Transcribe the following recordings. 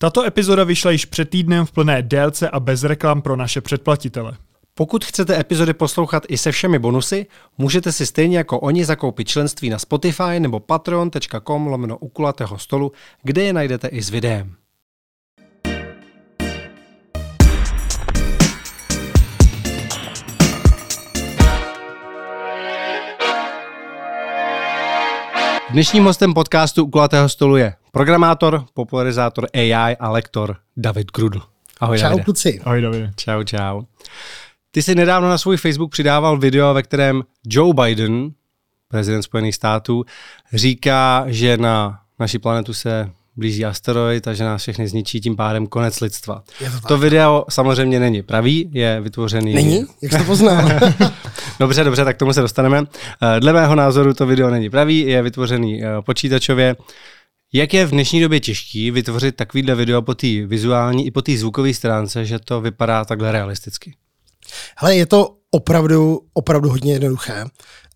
Tato epizoda vyšla již před týdnem v plné délce a bez reklam pro naše předplatitele. Pokud chcete epizody poslouchat i se všemi bonusy, můžete si stejně jako oni zakoupit členství na Spotify nebo patreon.com lomeno u kulatého stolu, kde je najdete i s videem. Dnešním hostem podcastu u kulatého stolu je programátor, popularizátor AI a lektor David Grudl. Ahoj, Čau, kluci. Ahoj, David. Čau, čau. Ty jsi nedávno na svůj Facebook přidával video, ve kterém Joe Biden, prezident Spojených států, říká, že na naší planetu se blíží asteroid a že nás všechny zničí tím pádem konec lidstva. To, to video samozřejmě není pravý, je vytvořený... Není? Jak jsi to poznal? dobře, dobře, tak tomu se dostaneme. Eh, dle mého názoru to video není pravý, je vytvořený eh, počítačově. Jak je v dnešní době těžký vytvořit takovýhle video po té vizuální i po té zvukové stránce, že to vypadá takhle realisticky? Ale je to opravdu, opravdu hodně jednoduché.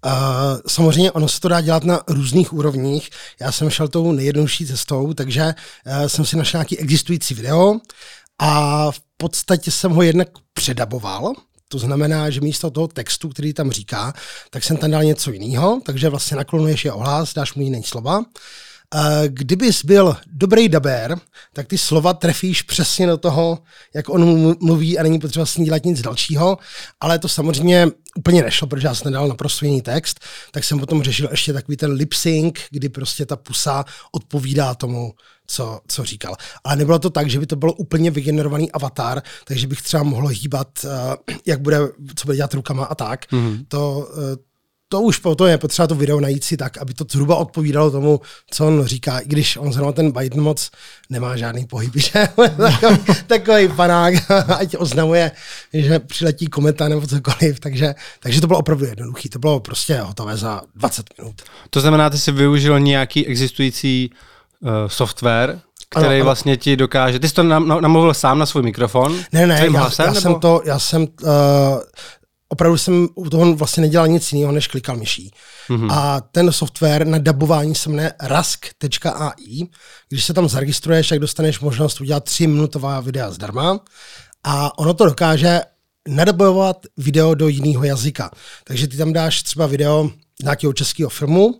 Uh, samozřejmě ono se to dá dělat na různých úrovních. Já jsem šel tou nejjednodušší cestou, takže uh, jsem si našel nějaký existující video a v podstatě jsem ho jednak předaboval, to znamená, že místo toho textu, který tam říká, tak jsem tam dal něco jiného, takže vlastně naklonuješ je ohlas, dáš mu jiný slova kdybys byl dobrý dabér, tak ty slova trefíš přesně do toho, jak on mluví a není potřeba s ní dělat nic dalšího, ale to samozřejmě úplně nešlo, protože já jsem nedal naprosto jiný text, tak jsem potom řešil ještě takový ten lip sync, kdy prostě ta pusa odpovídá tomu, co, co říkal. Ale nebylo to tak, že by to bylo úplně vygenerovaný avatar, takže bych třeba mohl hýbat, uh, jak bude, co bude dělat rukama a tak. Mm-hmm. To, uh, to už potom je potřeba to video najít si tak, aby to zhruba odpovídalo tomu, co on říká, i když on zrovna ten Biden moc nemá žádný pohyb, že takový, takový panák, ať oznamuje, že přiletí kometa nebo cokoliv, takže, takže to bylo opravdu jednoduché, to bylo prostě hotové za 20 minut. To znamená, ty jsi využil nějaký existující uh, software, který ano, ano. vlastně ti dokáže. Ty jsi to namluvil sám na svůj mikrofon? Ne, ne, já, hlasem, já nebo? jsem to, já jsem uh, opravdu jsem u toho vlastně nedělal nic jiného, než klikal myší. Mm-hmm. A ten software na dabování se jmenuje rask.ai. Když se tam zaregistruješ, tak dostaneš možnost udělat 3 minutová videa zdarma. A ono to dokáže nadabovat video do jiného jazyka. Takže ty tam dáš třeba video nějakého českého filmu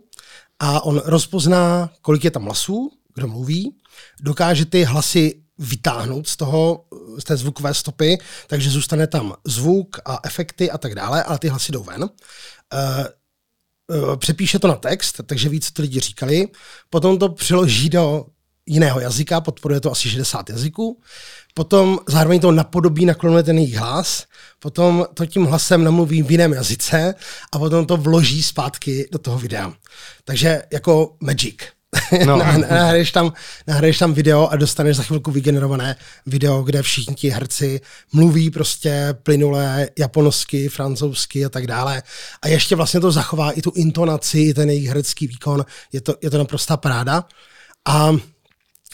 a on rozpozná, kolik je tam hlasů, kdo mluví, dokáže ty hlasy vytáhnout z toho, z té zvukové stopy, takže zůstane tam zvuk a efekty a tak dále, ale ty hlasy jdou ven. Uh, uh, přepíše to na text, takže víc, ty lidi říkali. Potom to přeloží do jiného jazyka, podporuje to asi 60 jazyků. Potom zároveň to napodobí, naklonuje ten jejich hlas, potom to tím hlasem namluví v jiném jazyce a potom to vloží zpátky do toho videa. Takže jako magic. No. nahraješ, tam, nahraješ tam video a dostaneš za chvilku vygenerované video, kde všichni ti herci mluví prostě plynulé japonsky, francouzsky a tak dále. A ještě vlastně to zachová i tu intonaci, ten jejich herecký výkon. Je to, je to naprostá paráda. A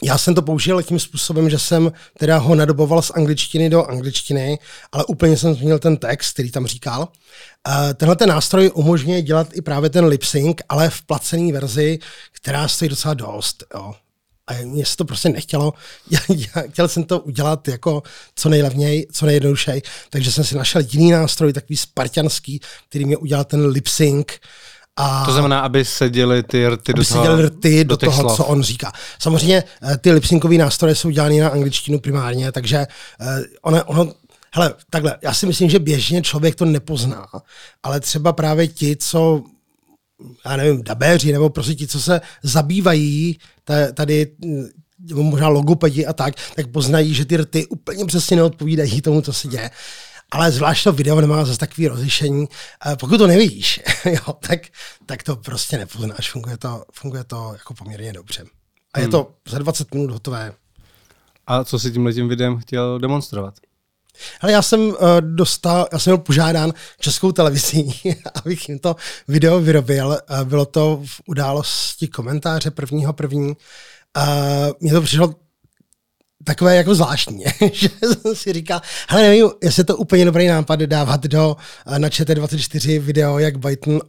já jsem to použil tím způsobem, že jsem teda ho nadoboval z angličtiny do angličtiny, ale úplně jsem změnil ten text, který tam říkal. Uh, tenhle ten nástroj umožňuje dělat i právě ten lip sync, ale v placené verzi, která stojí docela dost. Jo. A mně se to prostě nechtělo. Já, já, chtěl jsem to udělat jako co nejlevněji, co nejjednodušeji, takže jsem si našel jiný nástroj, takový spartianský, který mě udělal ten lip sync. A to znamená, aby se děli ty rty do toho, rty do, do toho, slov. co on říká. Samozřejmě eh, ty lipsynkové nástroje jsou dělány na angličtinu primárně, takže uh, ono, ono Hele, takhle, já si myslím, že běžně člověk to nepozná, ale třeba právě ti, co já nevím, dabéři, nebo prostě ti, co se zabývají tady nebo možná logopedi a tak, tak poznají, že ty rty úplně přesně neodpovídají tomu, co se děje ale zvlášť to video nemá zase takový rozlišení. Pokud to nevíš, jo, tak, tak to prostě nepoznáš. Funguje to, funguje to jako poměrně dobře. A je hmm. to za 20 minut hotové. A co si tímhle tím videem chtěl demonstrovat? Ale já jsem uh, dostal, já jsem byl požádán českou televizí, abych jim to video vyrobil. Uh, bylo to v události komentáře prvního první. Uh, mně to přišlo takové jako zvláštní, že jsem si říkal, hele nevím, jestli je to úplně dobrý nápad dávat do na ČT24 video, jak Biden uh,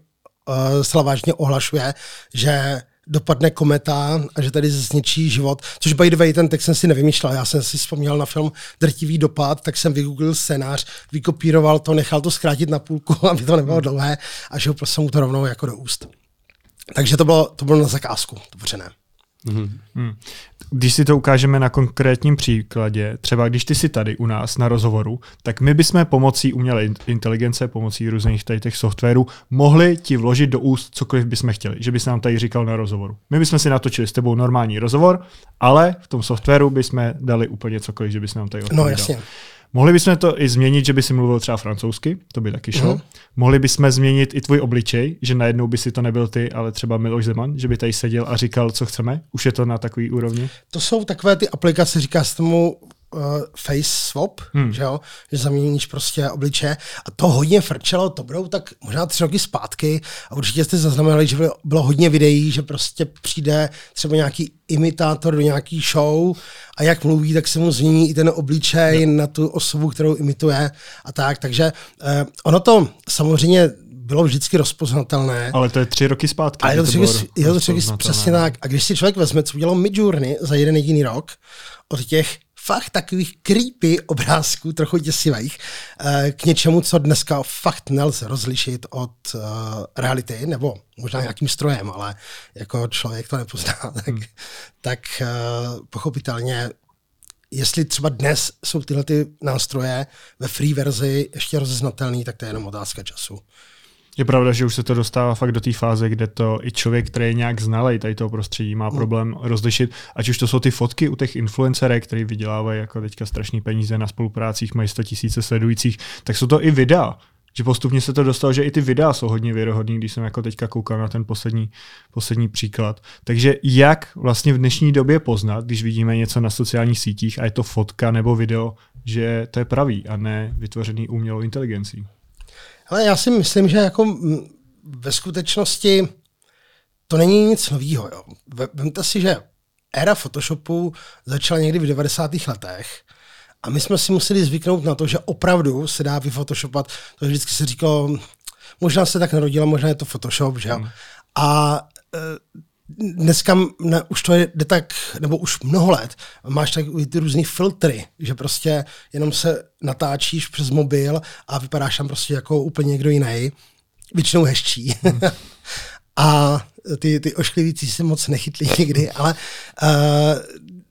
slavážně ohlašuje, že dopadne kometa a že tady zničí život, což by the way, ten text jsem si nevymýšlel, já jsem si vzpomněl na film Drtivý dopad, tak jsem vygooglil scénář, vykopíroval to, nechal to zkrátit na půlku, aby to nebylo dlouhé a že ho prostě mu to rovnou jako do úst. Takže to bylo, to bylo na zakázku, dobře ne. Mm-hmm. Hmm. Když si to ukážeme na konkrétním příkladě, třeba když ty jsi tady u nás na rozhovoru, tak my bychom pomocí umělé inteligence, pomocí různých tady těch softwarů, mohli ti vložit do úst cokoliv bychom chtěli, že bys nám tady říkal na rozhovoru. My bychom si natočili s tebou normální rozhovor, ale v tom softwaru bychom dali úplně cokoliv, že bys nám tady odpovídal. No jasně. Mohli bychom to i změnit, že by si mluvil třeba francouzsky, to by taky šlo. Uh-huh. Mohli bychom změnit i tvůj obličej, že najednou by si to nebyl ty, ale třeba Miloš Zeman, že by tady seděl a říkal, co chceme. Už je to na takový úrovni? To jsou takové ty aplikace, říká se tomu uh, face swap, hmm. že jo, že zaměníš prostě obliče a to hodně frčelo, to budou tak možná tři roky zpátky a určitě jste zaznamenali, že bylo hodně videí, že prostě přijde třeba nějaký imitátor do nějaký show a jak mluví, tak se mu změní i ten obličej no. na tu osobu, kterou imituje a tak, takže uh, ono to samozřejmě bylo vždycky rozpoznatelné. Ale to je tři roky zpátky. Ale je to, tři, je to tři roky přesně tak. A když si člověk vezme, co udělal Midjourney za jeden jediný rok, od těch fakt takových creepy obrázků, trochu děsivých, eh, k něčemu, co dneska fakt nelze rozlišit od uh, reality, nebo možná nějakým strojem, ale jako člověk to nepozná, tak, hmm. tak uh, pochopitelně jestli třeba dnes jsou tyhle ty nástroje ve free verzi ještě rozeznatelný, tak to je jenom otázka času. Je pravda, že už se to dostává fakt do té fáze, kde to i člověk, který je nějak znalý tady toho prostředí, má mm. problém rozlišit, ať už to jsou ty fotky u těch influencerek, který vydělávají jako teďka strašný peníze na spoluprácích, mají 100 tisíce sledujících, tak jsou to i videa. Že postupně se to dostalo, že i ty videa jsou hodně věrohodný, když jsem jako teďka koukal na ten poslední, poslední příklad. Takže jak vlastně v dnešní době poznat, když vidíme něco na sociálních sítích a je to fotka nebo video, že to je pravý a ne vytvořený umělou inteligencí? Ale já si myslím, že jako ve skutečnosti to není nic nového. Vemte si, že éra Photoshopu začala někdy v 90. letech a my jsme si museli zvyknout na to, že opravdu se dá vyfotoshopat. To vždycky se říkalo, možná se tak narodila, možná je to Photoshop, že jo. Hmm. A e, dneska ne, už to jde tak, nebo už mnoho let, máš tak ty různý filtry, že prostě jenom se natáčíš přes mobil a vypadáš tam prostě jako úplně někdo jiný, většinou hezčí. Hmm. a ty, ty ošklivící se moc nechytlí nikdy, ale uh,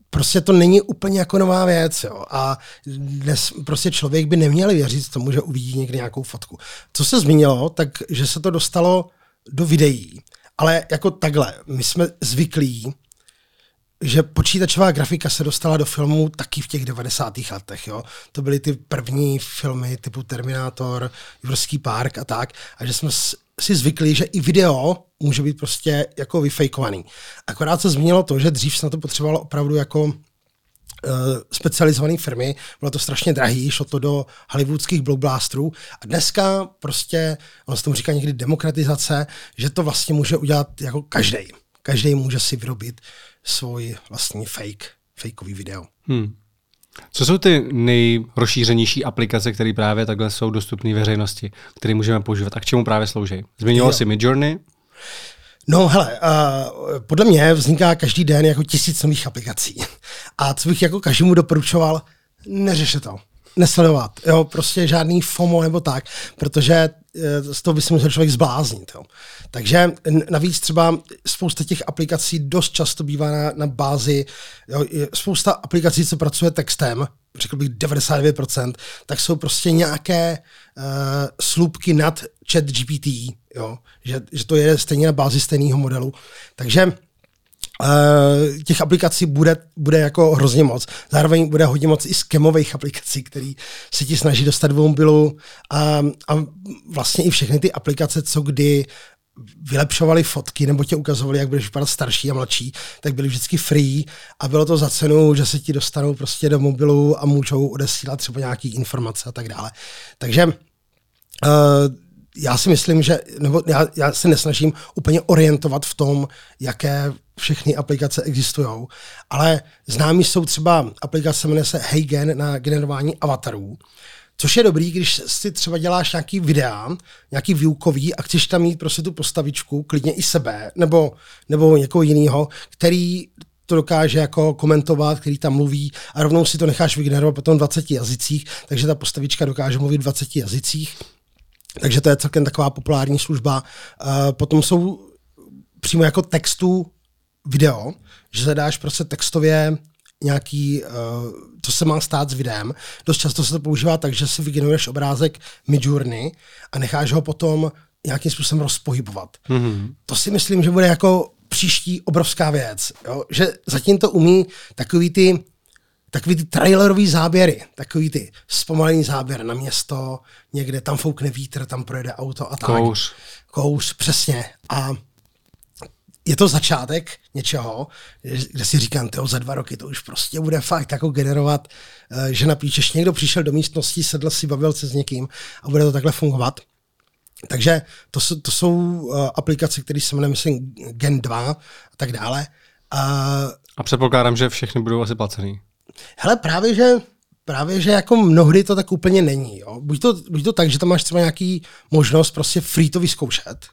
prostě to není úplně jako nová věc. Jo. A dnes prostě člověk by neměl věřit tomu, že uvidí někdy nějakou fotku. Co se zmínilo, tak že se to dostalo do videí. Ale jako takhle, my jsme zvyklí, že počítačová grafika se dostala do filmů taky v těch 90. letech. Jo? To byly ty první filmy typu Terminátor, Jurský park a tak. A že jsme si zvykli, že i video může být prostě jako vyfejkovaný. Akorát se změnilo to, že dřív se na to potřebovalo opravdu jako specializované firmy, bylo to strašně drahý, šlo to do hollywoodských blockbusterů a dneska prostě, ono se tomu říká někdy demokratizace, že to vlastně může udělat jako každý. Každý může si vyrobit svůj vlastní fake, fakeový video. Hmm. Co jsou ty nejrozšířenější aplikace, které právě takhle jsou dostupné veřejnosti, které můžeme používat a k čemu právě slouží? Zmiňoval jsi Midjourney? No hele, uh, podle mě vzniká každý den jako tisíc nových aplikací. A co bych jako každému doporučoval, neřešte to nesledovat, jo, prostě žádný FOMO nebo tak, protože eh, z toho by si musel člověk zbláznit, jo. Takže navíc třeba spousta těch aplikací dost často bývá na, na bázi, jo, spousta aplikací, co pracuje textem, řekl bych 99%, tak jsou prostě nějaké uh, slupky nad chat GPT, jo, že, že to je stejně na bázi stejného modelu. Takže Uh, těch aplikací bude, bude jako hrozně moc. Zároveň bude hodně moc i skemových aplikací, které se ti snaží dostat do mobilu a, a vlastně i všechny ty aplikace, co kdy vylepšovali fotky nebo tě ukazovali, jak budeš vypadat starší a mladší, tak byly vždycky free a bylo to za cenu, že se ti dostanou prostě do mobilu a můžou odesílat třeba nějaký informace a tak dále. Takže uh, já si myslím, že, nebo já, já se nesnažím úplně orientovat v tom, jaké všechny aplikace existují, ale známí jsou třeba aplikace, jmenuje se Heygen na generování avatarů, Což je dobrý, když si třeba děláš nějaký videa, nějaký výukový a chceš tam mít prostě tu postavičku, klidně i sebe, nebo, nebo někoho jiného, který to dokáže jako komentovat, který tam mluví a rovnou si to necháš vygenerovat potom v 20 jazycích, takže ta postavička dokáže mluvit v 20 jazycích. Takže to je celkem taková populární služba. Uh, potom jsou přímo jako textu video, že zadáš prostě textově nějaký, uh, co se má stát s videem. Dost často se to používá tak, že si vygeneruješ obrázek Midjourney a necháš ho potom nějakým způsobem rozpohybovat. Mm-hmm. To si myslím, že bude jako příští obrovská věc. Jo? Že zatím to umí takový ty takový ty trailerový záběry, takový ty zpomalený záběr na město, někde tam foukne vítr, tam projede auto a tak. Kouř. Kouř, přesně. A je to začátek něčeho, kde si říkám, tyjo, za dva roky to už prostě bude fakt jako generovat, eh, že napíšeš, někdo přišel do místnosti, sedl si, bavil se s někým a bude to takhle fungovat. Takže to, jsou, to jsou uh, aplikace, které se jmenují, myslím, Gen 2 a tak dále. Uh, a předpokládám, že všechny budou asi placený. Hele, právě, že právě, že jako mnohdy to tak úplně není. Jo. Buď, to, buď to tak, že tam máš třeba nějaký možnost prostě free to vyzkoušet.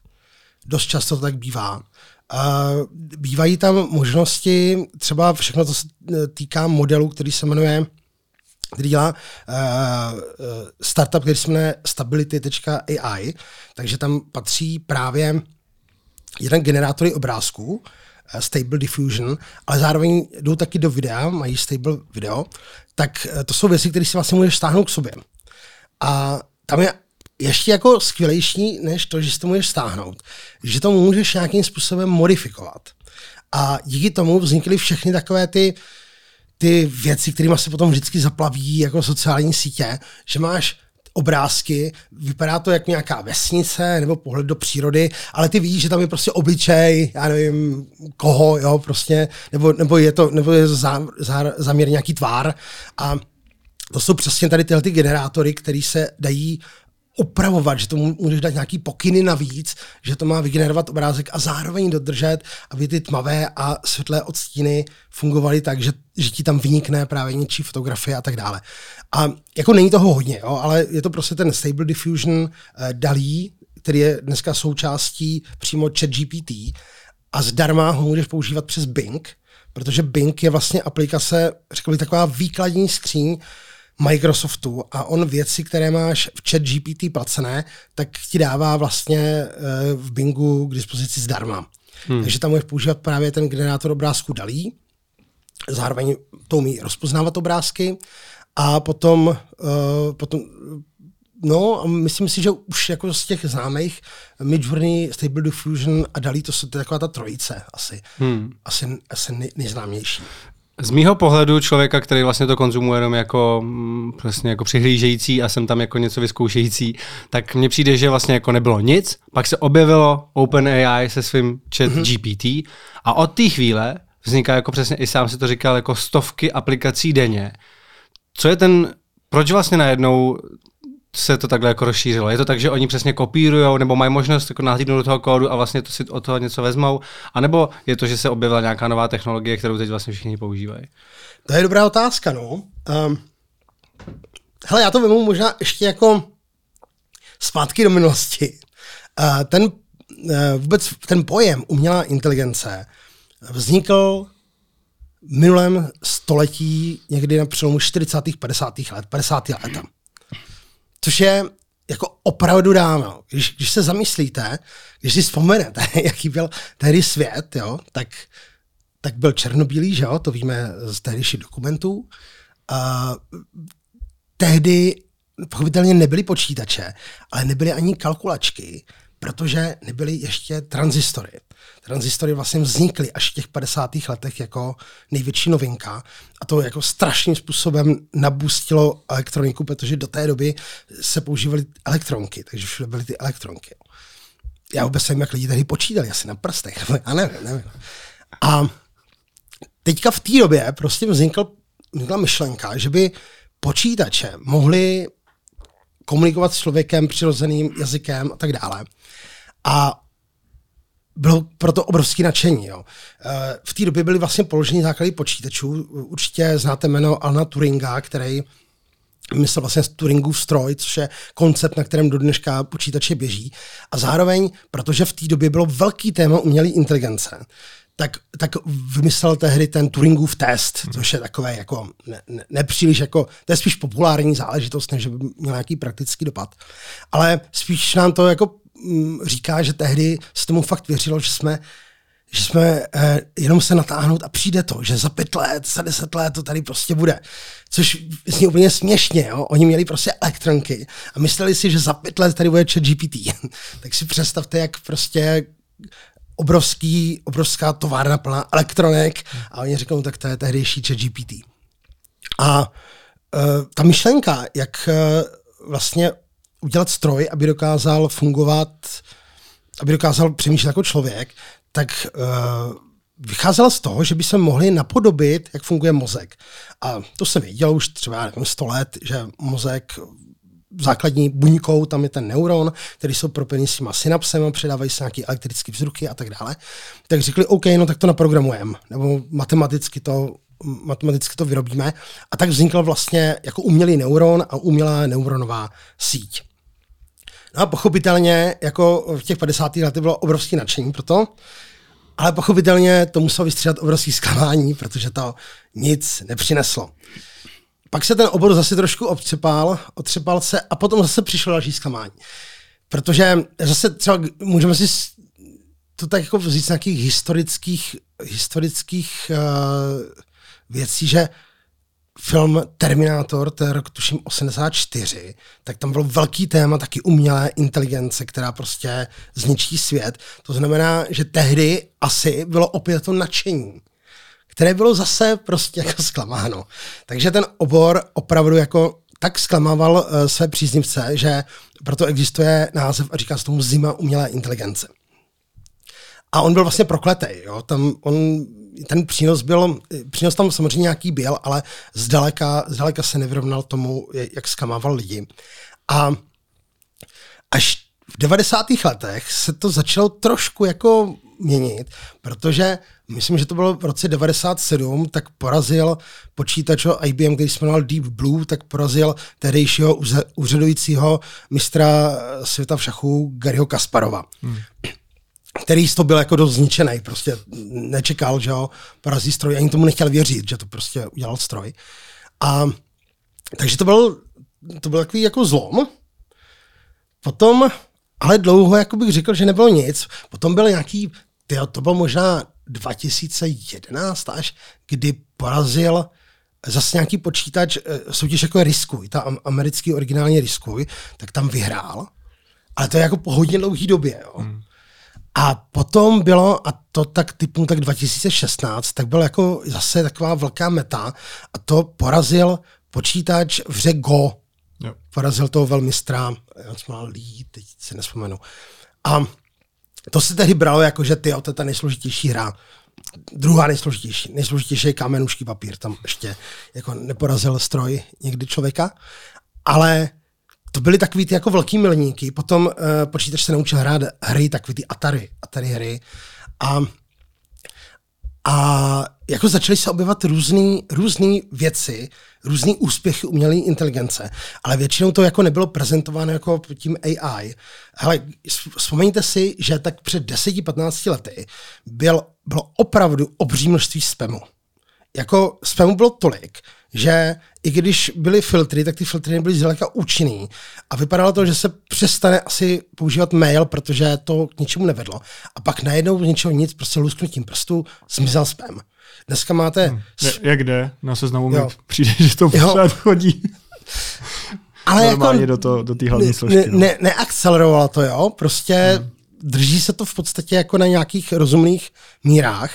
Dost často to tak bývá. Uh, bývají tam možnosti, třeba všechno to se týká modelu, který se jmenuje který dělá uh, startup, který se jmenuje stability.ai, takže tam patří právě jeden generátory obrázků, Stable Diffusion, ale zároveň jdou taky do videa, mají Stable video, tak uh, to jsou věci, které si vlastně můžeš stáhnout k sobě. A tam je ještě jako skvělejší, než to, že si to můžeš stáhnout, že to můžeš nějakým způsobem modifikovat. A díky tomu vznikly všechny takové ty ty věci, kterými se potom vždycky zaplaví jako sociální sítě, že máš obrázky, vypadá to jako nějaká vesnice nebo pohled do přírody, ale ty víš, že tam je prostě obličej, já nevím koho, jo, prostě, nebo, nebo je to, nebo je zá, zá, záměr nějaký tvár a to jsou přesně tady tyhle ty generátory, které se dají upravovat, že to můžeš dát nějaký pokyny navíc, že to má vygenerovat obrázek a zároveň dodržet, aby ty tmavé a světlé odstíny fungovaly tak, že, že ti tam vynikne právě něčí fotografie a tak dále. A jako není toho hodně, jo, ale je to prostě ten Stable Diffusion uh, DALI, který je dneska součástí přímo chat GPT a zdarma ho můžeš používat přes Bing, protože Bing je vlastně aplikace, řekl bych, taková výkladní skříň, Microsoftu a on věci, které máš v chat GPT placené, tak ti dává vlastně eh, v Bingu k dispozici zdarma. Hmm. Takže tam můžeš používat právě ten generátor obrázku Dalí, zároveň to umí rozpoznávat obrázky a potom, uh, potom No, a myslím si, že už jako z těch známých Midjourney, Stable Diffusion a Dalí, to jsou taková ta trojice asi. Hmm. Asi, asi nejznámější. Z mýho pohledu člověka, který vlastně to konzumuje jenom jako, mm, přesně jako přihlížející a jsem tam jako něco vyzkoušející, tak mně přijde, že vlastně jako nebylo nic, pak se objevilo OpenAI se svým chat mm-hmm. GPT a od té chvíle vzniká jako přesně, i sám si to říkal, jako stovky aplikací denně. Co je ten, proč vlastně najednou se to takhle jako rozšířilo. Je to tak, že oni přesně kopírují nebo mají možnost jako nahlídnout do toho kódu a vlastně to si od toho něco vezmou, a nebo je to, že se objevila nějaká nová technologie, kterou teď vlastně všichni používají? To je dobrá otázka, no. Um, hele, já to vemu možná ještě jako zpátky do minulosti. Uh, ten uh, vůbec ten pojem umělá inteligence vznikl minulém století, někdy na přelomu 40. 50. let, 50. leta. Což je jako opravdu dávno. Když, když se zamyslíte, když si vzpomenete, jaký byl tehdy svět, jo, tak, tak byl černobílý, že jo, to víme z tehdejších dokumentů. Uh, tehdy pochopitelně nebyly počítače, ale nebyly ani kalkulačky, protože nebyly ještě transistory. Transistory vlastně vznikly až v těch 50. letech jako největší novinka a to jako strašným způsobem nabustilo elektroniku, protože do té doby se používaly elektronky, takže všude byly ty elektronky. Já vůbec nevím, jak lidi tady počítali, asi na prstech, a nevím, nevím. A teďka v té době prostě vznikl, vznikla myšlenka, že by počítače mohly komunikovat s člověkem přirozeným jazykem a tak dále. A bylo proto obrovské nadšení. Jo. Eh, v té době byly vlastně položeny základy počítačů. Určitě znáte jméno Alna Turinga, který myslel vlastně Turingův stroj, což je koncept, na kterém do dneška počítače běží. A zároveň, protože v té době bylo velký téma umělé inteligence, tak, tak vymyslel tehdy ten Turingův test, což je takové jako ne, ne, nepříliš jako, to je spíš populární záležitost, než by měl nějaký praktický dopad. Ale spíš nám to jako říká, že tehdy se tomu fakt věřilo, že jsme že jsme eh, jenom se natáhnout a přijde to, že za pět let, za deset let to tady prostě bude. Což zní úplně směšně, jo? oni měli prostě elektronky a mysleli si, že za pět let tady bude chat GPT. tak si představte, jak prostě obrovský, obrovská továrna plná elektronek a oni řeknou, tak to je tehdejší chat GPT. A uh, ta myšlenka, jak uh, vlastně udělat stroj, aby dokázal fungovat, aby dokázal přemýšlet jako člověk, tak uh, vycházela z toho, že by se mohli napodobit, jak funguje mozek. A to jsem věděl už třeba nevím, 100 let, že mozek základní buňkou, tam je ten neuron, který jsou propojený s těma synapsem, předávají se nějaké elektrické vzruchy a tak dále. Tak řekli, OK, no tak to naprogramujeme, nebo matematicky to matematicky to vyrobíme. A tak vznikl vlastně jako umělý neuron a umělá neuronová síť. No a pochopitelně, jako v těch 50. letech bylo obrovské nadšení pro to, ale pochopitelně to muselo vystřídat obrovský zklamání, protože to nic nepřineslo. Pak se ten obor zase trošku obtřepal, otřepal se a potom zase přišlo další zklamání. Protože zase třeba můžeme si to tak jako vzít z nějakých historických, historických uh, věcí, že film Terminátor, to je rok tuším 84, tak tam bylo velký téma taky umělé inteligence, která prostě zničí svět. To znamená, že tehdy asi bylo opět to nadšení, které bylo zase prostě jako zklamáno. Takže ten obor opravdu jako tak zklamával uh, své příznivce, že proto existuje název a říká se tomu zima umělé inteligence. A on byl vlastně prokletý. Jo? Tam on ten přínos byl, přínos tam samozřejmě nějaký byl, ale zdaleka, zdaleka se nevyrovnal tomu, jak zkamával lidi. A až v 90. letech se to začalo trošku jako měnit, protože myslím, že to bylo v roce 97, tak porazil počítač IBM, který se jmenoval Deep Blue, tak porazil tehdejšího úřadujícího mistra světa v šachu Garyho Kasparova. Hmm který to byl jako dost zničený, prostě nečekal, že jo, porazí stroj, ani tomu nechtěl věřit, že to prostě udělal stroj. A takže to byl, to byl takový jako zlom. Potom, ale dlouho, jako bych řekl, že nebylo nic. Potom byl nějaký, tyjo, to byl možná 2011 až, kdy porazil zase nějaký počítač, eh, soutěž jako Riskuj, ta americký originální Riskuj, tak tam vyhrál. Ale to je jako po hodně dlouhý době. Jo. Hmm. A potom bylo, a to tak typu tak 2016, tak byl jako zase taková velká meta a to porazil počítač v hře Go. Jo. Porazil toho velmistra, se Lee, teď se nespomenu. A to se tehdy bralo jako, že ty, to je ta nejsložitější hra. Druhá nejsložitější, nejsložitější je kamenušký papír, tam ještě jako neporazil stroj někdy člověka. Ale to byly takový ty jako velký milníky. Potom uh, počítač se naučil hrát hry, takový ty Atari, Atari hry. A, a jako začaly se objevovat různé různý věci, různé úspěchy umělé inteligence, ale většinou to jako nebylo prezentováno jako tím AI. Hele, vzpomeňte si, že tak před 10-15 lety byl, bylo opravdu obří množství spamu. Jako spamu bylo tolik, že i když byly filtry, tak ty filtry nebyly zdaleka účinný. A vypadalo to, že se přestane asi používat mail, protože to k ničemu nevedlo. A pak najednou z ničeho nic, prostě lusknutím prstu zmizel spam. Dneska máte... Hmm. Jak jde? Na seznamu mi přijde, že to pořád chodí. Ale Normálně jako, do, to, do té hlavní složky. Ne, no. ne, neakcelerovalo to, jo. Prostě hmm. drží se to v podstatě jako na nějakých rozumných mírách.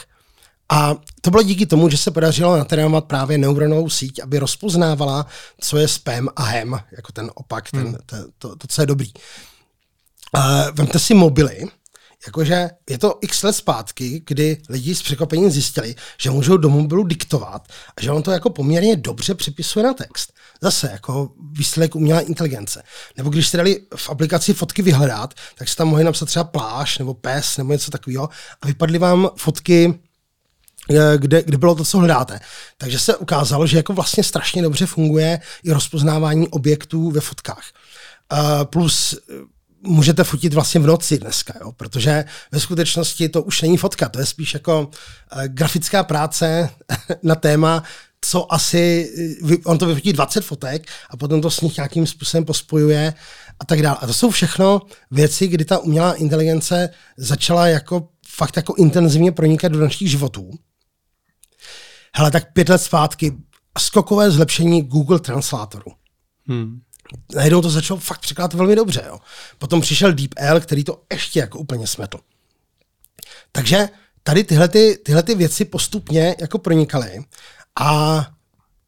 A to bylo díky tomu, že se podařilo natrénovat právě neuronovou síť, aby rozpoznávala, co je spam a hem, jako ten opak, ten, hmm. to, to, to, co je dobrý. Uh, vemte si mobily, jakože je to x let zpátky, kdy lidi s překvapením zjistili, že můžou do mobilu diktovat a že on to jako poměrně dobře přepisuje na text. Zase jako výsledek umělé inteligence. Nebo když jste dali v aplikaci fotky vyhledat, tak se tam mohli napsat třeba pláž nebo pes nebo něco takového a vypadly vám fotky kde, kde bylo to, co hledáte. Takže se ukázalo, že jako vlastně strašně dobře funguje i rozpoznávání objektů ve fotkách. Uh, plus eh, můžete fotit vlastně v noci dneska, jo? protože ve skutečnosti to už není fotka, to je spíš jako uh, grafická práce na téma, co asi, on to vyfotí 20 fotek a potom to s nich nějakým způsobem pospojuje a tak dále. A to jsou všechno věci, kdy ta umělá inteligence začala jako fakt jako intenzivně pronikat do našich životů. Hele, tak pět let zpátky skokové zlepšení Google Translatoru. Hmm. Najednou to začalo fakt překládat velmi dobře. Jo. Potom přišel DeepL, který to ještě jako úplně smetl. Takže tady tyhle, ty, tyhle ty věci postupně jako pronikaly a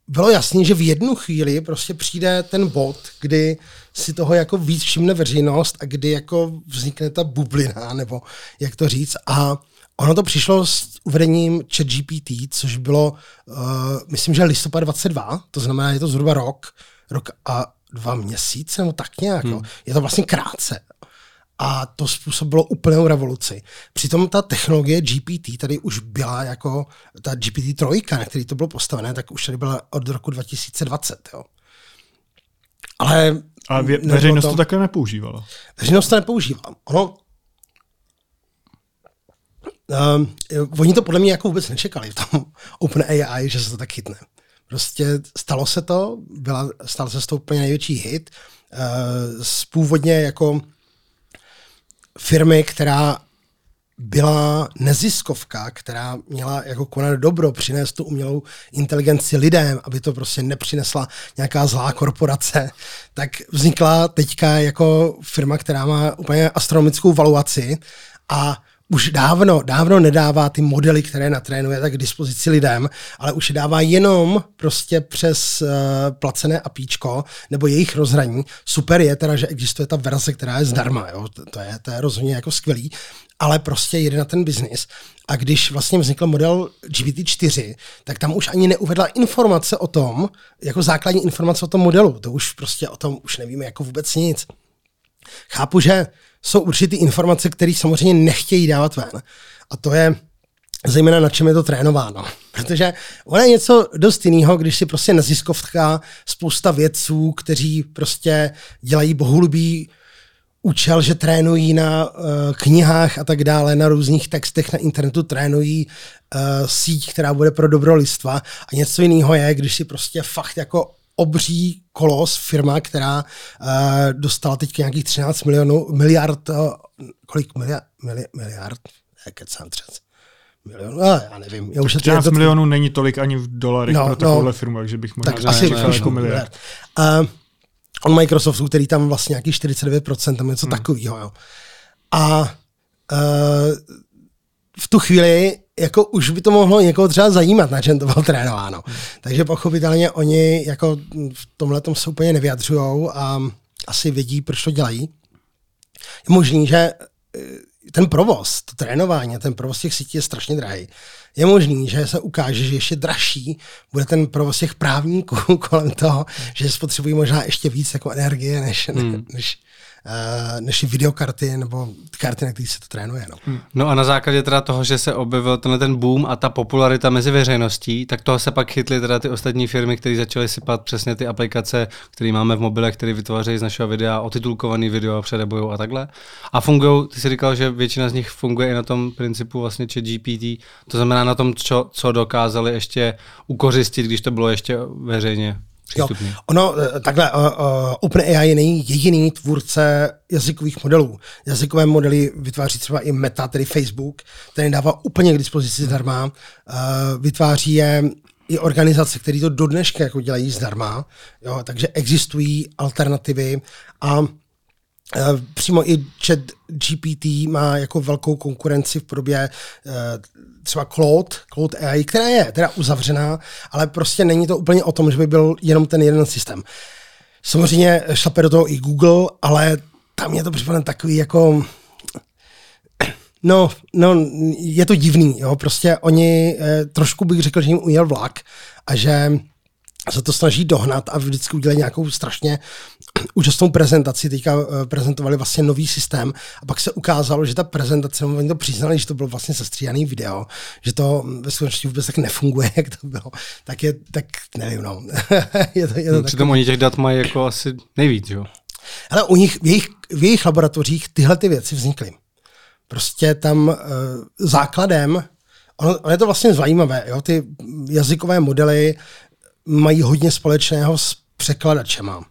bylo jasné, že v jednu chvíli prostě přijde ten bod, kdy si toho jako víc všimne veřejnost a kdy jako vznikne ta bublina, nebo jak to říct. A ono to přišlo s uvedením ChatGPT, což bylo, uh, myslím, že listopad 22, to znamená, je to zhruba rok, rok a dva měsíce, nebo tak nějak. Hmm. Je to vlastně krátce. A to způsobilo úplnou revoluci. Přitom ta technologie GPT tady už byla jako ta GPT-3, na který to bylo postavené, tak už tady byla od roku 2020. Jo. Ale a vě, veřejnost to, to také nepoužívala. Veřejnost to nepoužívala. Ono, um, oni to podle mě jako vůbec nečekali v tom OpenAI, že se to tak chytne. Prostě stalo se to, byla, stal se to úplně největší hit. Uh, z původně jako firmy, která byla neziskovka, která měla jako konat dobro, přinést tu umělou inteligenci lidem, aby to prostě nepřinesla nějaká zlá korporace, tak vznikla teďka jako firma, která má úplně astronomickou valuaci a už dávno, dávno nedává ty modely, které natrénuje, tak k dispozici lidem, ale už je dává jenom prostě přes uh, placené apíčko nebo jejich rozhraní. Super je teda, že existuje ta verze, která je zdarma, jo? To, to, je, to je rozhodně jako skvělý, ale prostě jede na ten biznis. A když vlastně vznikl model GPT-4, tak tam už ani neuvedla informace o tom, jako základní informace o tom modelu. To už prostě o tom už nevíme jako vůbec nic. Chápu, že jsou určitý informace, které samozřejmě nechtějí dávat ven. A to je zejména na čem je to trénováno. Protože ono je něco dost jiného, když si prostě neziskovka spousta vědců, kteří prostě dělají bohulubý účel, že trénují na uh, knihách a tak dále, na různých textech na internetu trénují uh, síť, která bude pro dobro listva. A něco jiného je, když si prostě fakt jako obří kolos, firma, která uh, dostala teď nějakých 13 milionů, miliard, uh, kolik miliard, mili, miliard, kecám třec, milionů, no, já nevím. Já už 13 to, milionů není tolik ani v dolarech no, pro takovouhle no, firmu, takže bych možná tak asi jako miliard. Uh, on Microsoftu, který tam vlastně nějaký 49%, tam něco hmm. takového. Jo. A uh, v tu chvíli jako už by to mohlo někoho třeba zajímat, na čem to bylo trénováno. Takže pochopitelně oni jako v tomhle tom se úplně nevyjadřují a asi vědí, proč to dělají. Je možný, že eh, ten provoz, to trénování, ten provoz těch sítí je strašně drahý. Je možný, že se ukáže, že ještě dražší bude ten provoz těch právníků kolem toho, že spotřebují možná ještě víc jako energie, než, hmm. než, Eh, než videokarty nebo karty, na kterých se to trénuje. No. Hmm. no a na základě teda toho, že se objevil tenhle ten boom a ta popularita mezi veřejností, tak toho se pak chytly teda ty ostatní firmy, které začaly sypat přesně ty aplikace, které máme v mobilech, které vytvářejí z našeho videa otitulkovaný video, předebují a takhle. A fungují, ty jsi říkal, že většina z nich funguje i na tom principu vlastně či GPT, to znamená na tom, co, co dokázali ještě ukořistit, když to bylo ještě veřejně Jo, ono, eh, takhle, uh, uh, OpenAI není jediný tvůrce jazykových modelů. Jazykové modely vytváří třeba i Meta, tedy Facebook, který dává úplně k dispozici zdarma. Uh, vytváří je i organizace, které to do dneška jako dělají zdarma, jo, takže existují alternativy a Eh, přímo i chat GPT má jako velkou konkurenci v podobě eh, třeba Claude, Claude AI, která je teda uzavřená, ale prostě není to úplně o tom, že by byl jenom ten jeden systém. Samozřejmě šlape do toho i Google, ale tam je to připadne takový jako No, no, je to divný, jo, prostě oni, eh, trošku bych řekl, že jim ujel vlak a že se to snaží dohnat a vždycky udělají nějakou strašně úžasnou prezentaci. Teďka eh, prezentovali vlastně nový systém a pak se ukázalo, že ta prezentace, oni to přiznali, že to bylo vlastně sestříhaný video, že to ve skutečnosti vůbec tak nefunguje, jak to bylo. Tak je, tak nevím, no. je to, je to Přitom oni těch dat mají jako asi nejvíc, jo? Ale u nich, v jejich, v jejich laboratořích tyhle ty věci vznikly. Prostě tam uh, základem, ono, ono je to vlastně zajímavé, jo? ty jazykové modely mají hodně společného s překladačema.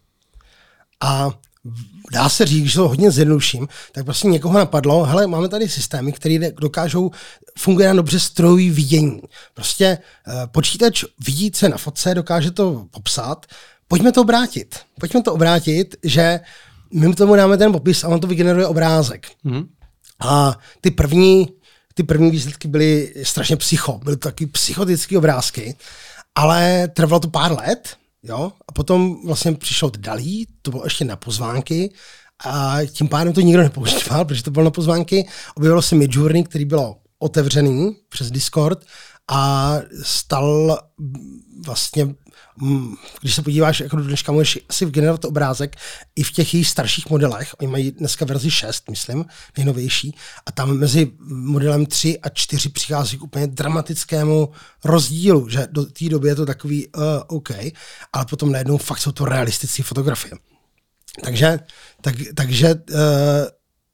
A dá se říct, že to hodně zjednoduším, tak prostě někoho napadlo, hele, máme tady systémy, které dokážou, funguje na dobře strojový vidění. Prostě uh, počítač vidí, co na fotce, dokáže to popsat, pojďme to obrátit. Pojďme to obrátit, že my tomu dáme ten popis a on to vygeneruje obrázek. Mm-hmm. A ty první, ty první výsledky byly strašně psycho, byly to taky psychotické obrázky, ale trvalo to pár let, jo, a potom vlastně přišel Dalí, to bylo ještě na pozvánky, a tím pádem to nikdo nepoužíval, protože to bylo na pozvánky. Objevilo se Midjourney, který bylo otevřený přes Discord a stal vlastně když se podíváš, jako do dneška můžeš si generovat obrázek i v těch jejich starších modelech, oni mají dneska verzi 6, myslím, nejnovější, a tam mezi modelem 3 a 4 přichází k úplně dramatickému rozdílu, že do té doby je to takový uh, OK, ale potom najednou fakt jsou to realistické fotografie. Takže, tak, takže uh,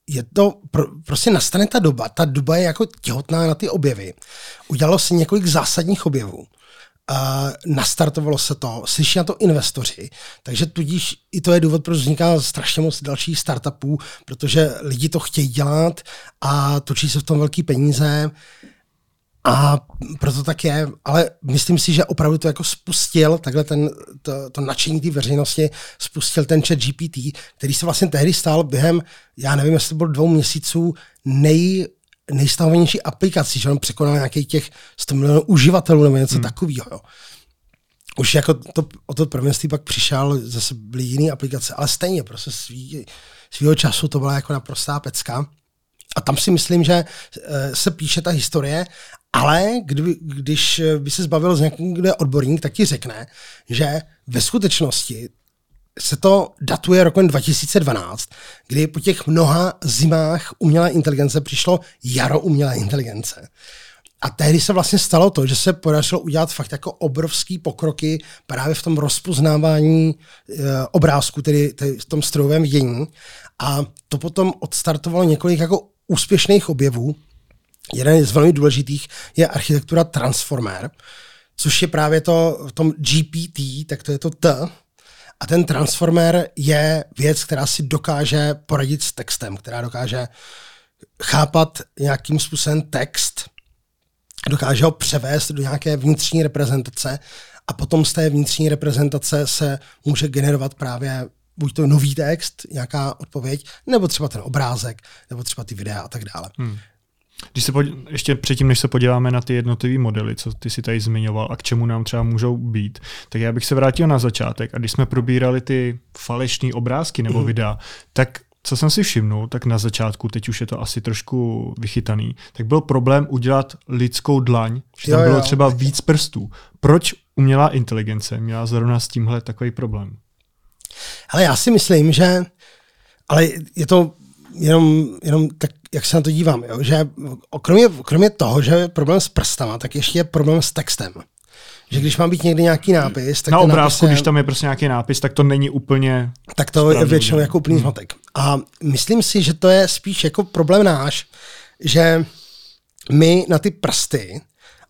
je to, pro, prostě nastane ta doba, ta doba je jako těhotná na ty objevy. Udělalo se několik zásadních objevů Uh, nastartovalo se to, slyší na to investoři, takže tudíž i to je důvod, proč vzniká strašně moc dalších startupů, protože lidi to chtějí dělat a točí se v tom velký peníze. A proto tak je, ale myslím si, že opravdu to jako spustil, takhle ten, to, to nadšení té veřejnosti, spustil ten chat GPT, který se vlastně tehdy stál během, já nevím, jestli to bylo dvou měsíců, nej nejstahovanější aplikací, že on překonal nějakých těch 100 milionů uživatelů nebo něco hmm. takového. Už jako to, o to prvnictví pak přišel, zase byly jiné aplikace, ale stejně prostě svý, svýho času to byla jako naprostá pecka. A tam si myslím, že eh, se píše ta historie, ale kdyby, když by se zbavil z kdo je odborník, tak ti řekne, že ve skutečnosti se to datuje rokem 2012, kdy po těch mnoha zimách umělé inteligence přišlo jaro umělé inteligence. A tehdy se vlastně stalo to, že se podařilo udělat fakt jako obrovský pokroky právě v tom rozpoznávání e, obrázku, tedy, tedy v tom strojovém vidění. A to potom odstartovalo několik jako úspěšných objevů. Jeden z velmi důležitých je architektura Transformer, což je právě to v tom GPT, tak to je to T, a ten transformer je věc, která si dokáže poradit s textem, která dokáže chápat nějakým způsobem text, dokáže ho převést do nějaké vnitřní reprezentace a potom z té vnitřní reprezentace se může generovat právě buď to nový text, nějaká odpověď, nebo třeba ten obrázek, nebo třeba ty videa a tak dále. Hmm. Když se podí, ještě předtím, než se podíváme na ty jednotlivé modely, co ty si tady zmiňoval a k čemu nám třeba můžou být, tak já bych se vrátil na začátek a když jsme probírali ty falešné obrázky nebo mhm. videa, tak co jsem si všimnul, tak na začátku, teď už je to asi trošku vychytaný, tak byl problém udělat lidskou dlaň, že tam jo, bylo jo. třeba víc prstů. Proč umělá inteligence měla zrovna s tímhle takový problém? Ale já si myslím, že ale je to jenom, jenom tak, jak se na to dívám, jo? že kromě, kromě toho, že je problém s prstama, tak ještě je problém s textem. Že když má být někdy nějaký nápis, tak Na obrázku, je, když tam je prostě nějaký nápis, tak to není úplně Tak to je většinou jako úplný hmm. zmatek. A myslím si, že to je spíš jako problém náš, že my na ty prsty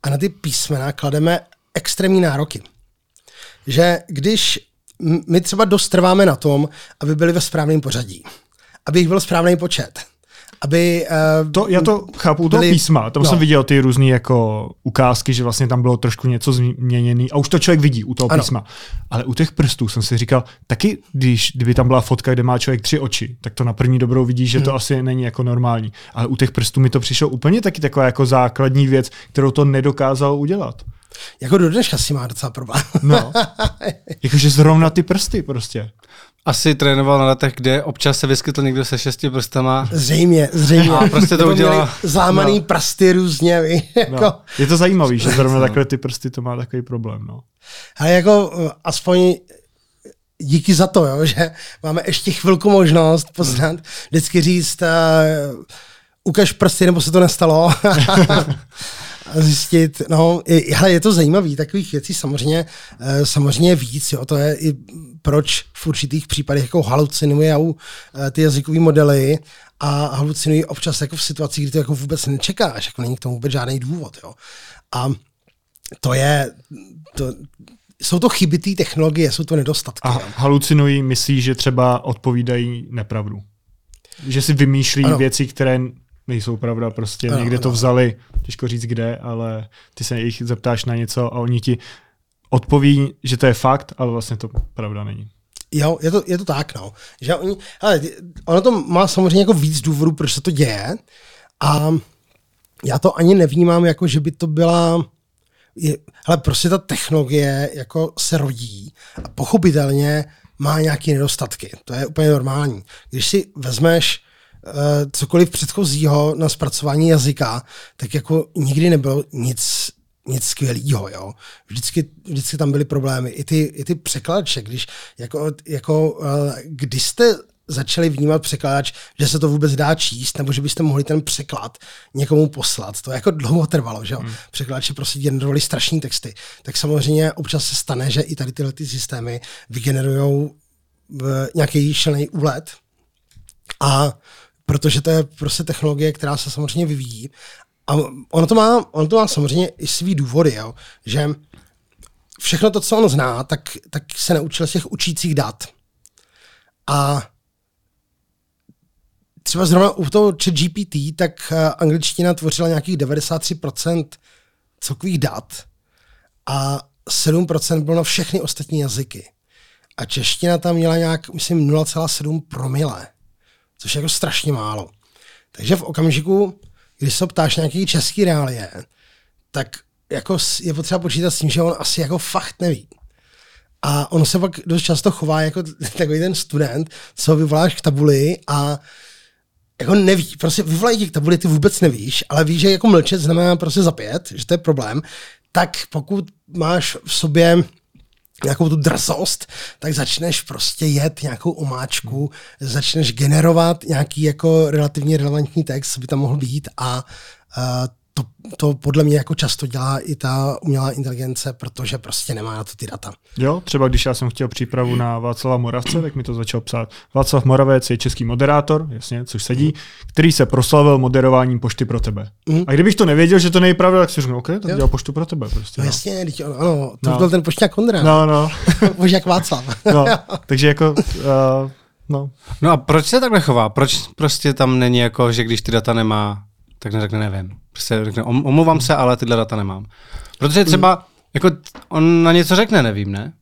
a na ty písmena klademe extrémní nároky. Že když my třeba dost trváme na tom, aby byli ve správném pořadí aby jich byl správný počet. Aby, uh, to, já to chápu u toho písma. Tam no. jsem viděl ty různé jako ukázky, že vlastně tam bylo trošku něco změněné a už to člověk vidí u toho ano. písma. Ale u těch prstů jsem si říkal, taky když, kdyby tam byla fotka, kde má člověk tři oči, tak to na první dobrou vidí, že hmm. to asi není jako normální. Ale u těch prstů mi to přišlo úplně taky taková jako základní věc, kterou to nedokázal udělat. Jako do dneška si má docela problém. no. Jakože zrovna ty prsty prostě. Asi trénoval na letech, kde občas se vyskytl někdo se šesti prstama. Zřejmě, zřejmě. A prostě to udělal- měli Zlámaný No. prsty různě. ví, Jako, No. Je to zajímavý, že zrovna takhle ty prsty to má takový problém. No. Ale jako uh, aspoň díky za to, jo, že máme ještě chvilku možnost poznat, vždycky říct, uh, ukaž prsty, nebo se to nestalo. zjistit, no, je, hele, je to zajímavý, takových věcí samozřejmě, eh, samozřejmě víc, jo, to je i proč v určitých případech jako halucinují eh, ty jazykové modely a halucinují občas jako v situacích, kdy to jako vůbec nečekáš, jako není k tomu vůbec žádný důvod, jo. A to je, to, jsou to chyby té technologie, jsou to nedostatky. A halucinují, myslí, že třeba odpovídají nepravdu. Že si vymýšlí ano. věci, které nejsou pravda, prostě Ano, ano, někde to vzali, těžko říct kde, ale ty se jich zeptáš na něco a oni ti odpoví, že to je fakt, ale vlastně to pravda není. Jo, je to, je to tak, no. Že oni, ale ono to má samozřejmě jako víc důvodů, proč se to děje a já to ani nevnímám jako, že by to byla je, hele, prostě ta technologie jako se rodí a pochopitelně má nějaké nedostatky. To je úplně normální. Když si vezmeš cokoliv předchozího na zpracování jazyka, tak jako nikdy nebylo nic nic skvělého, jo. Vždycky, vždycky tam byly problémy. I ty, i ty překladače, když, jako, jako, uh, když jste začali vnímat překladač, že se to vůbec dá číst, nebo že byste mohli ten překlad někomu poslat. To jako dlouho trvalo, že jo. Hmm. Překladači prostě generovali strašní texty. Tak samozřejmě občas se stane, že i tady tyhle ty systémy vygenerují nějaký šelný úlet. A protože to je prostě technologie, která se samozřejmě vyvíjí. A ono to má, ono to má samozřejmě i svý důvody, jo? že všechno to, co on zná, tak, tak se naučil z těch učících dat. A třeba zrovna u toho chat GPT, tak eh, angličtina tvořila nějakých 93% celkových dat a 7% bylo na všechny ostatní jazyky. A čeština tam měla nějak, myslím, 0,7 promile, což je jako strašně málo. Takže v okamžiku, když se ptáš nějaký český reálie, tak jako je potřeba počítat s tím, že on asi jako fakt neví. A on se pak dost často chová jako takový ten student, co vyvoláš k tabuli a jako neví, prostě vyvolají tě k tabuli, ty vůbec nevíš, ale víš, že jako mlčet znamená prostě zapět, že to je problém, tak pokud máš v sobě nějakou tu drzost, tak začneš prostě jet nějakou omáčku, začneš generovat nějaký jako relativně relevantní text, by tam mohl být a uh, to, to podle mě jako často dělá i ta umělá inteligence, protože prostě nemá na to ty data. Jo, třeba když já jsem chtěl přípravu na Václava Moravce, tak mi to začal psát. Václav Moravec je český moderátor, jasně, což sedí, který se proslavil moderováním pošty pro tebe. Mhm. A kdybych to nevěděl, že to není pravda, tak si řeknu, OK, tak Jo. dělal poštu pro tebe. Prostě, No no. jasně, teď ano, ano to No. byl ten pošťák Kondra, No, no, pošťák Václav. no. Takže jako, uh, no, No a proč se takhle chová? Proč prostě tam není jako, že když ty data nemá, tak neřekne nevím. Prostě řekne, "Om- omlouvám se, ale tyhle data nemám. Protože třeba, jako on na něco řekne, nevím, ne?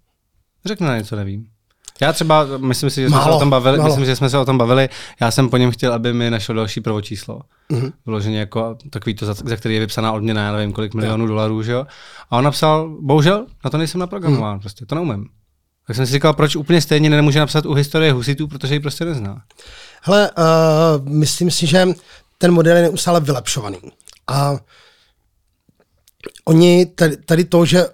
Řekne na něco, nevím. Já třeba, myslím si, že jsme se Málo, o tom bavili, málo. myslím, že jsme se o tom bavili, já jsem po něm chtěl, aby mi našel další prvočíslo. Mhm. Mm-hmm. Vyloženě jako takový to, za, za který je vypsaná odměna, já nevím, kolik milionů dolarů, že jo. A on napsal, bohužel, na to nejsem naprogramován, mm. prostě, to neumím. Tak jsem si říkal, proč úplně stejně nemůže napsat u historie husitů, protože ji prostě nezná. Hele, uh, myslím si, že ten model je neustále vylepšovaný. A oni tady, to, že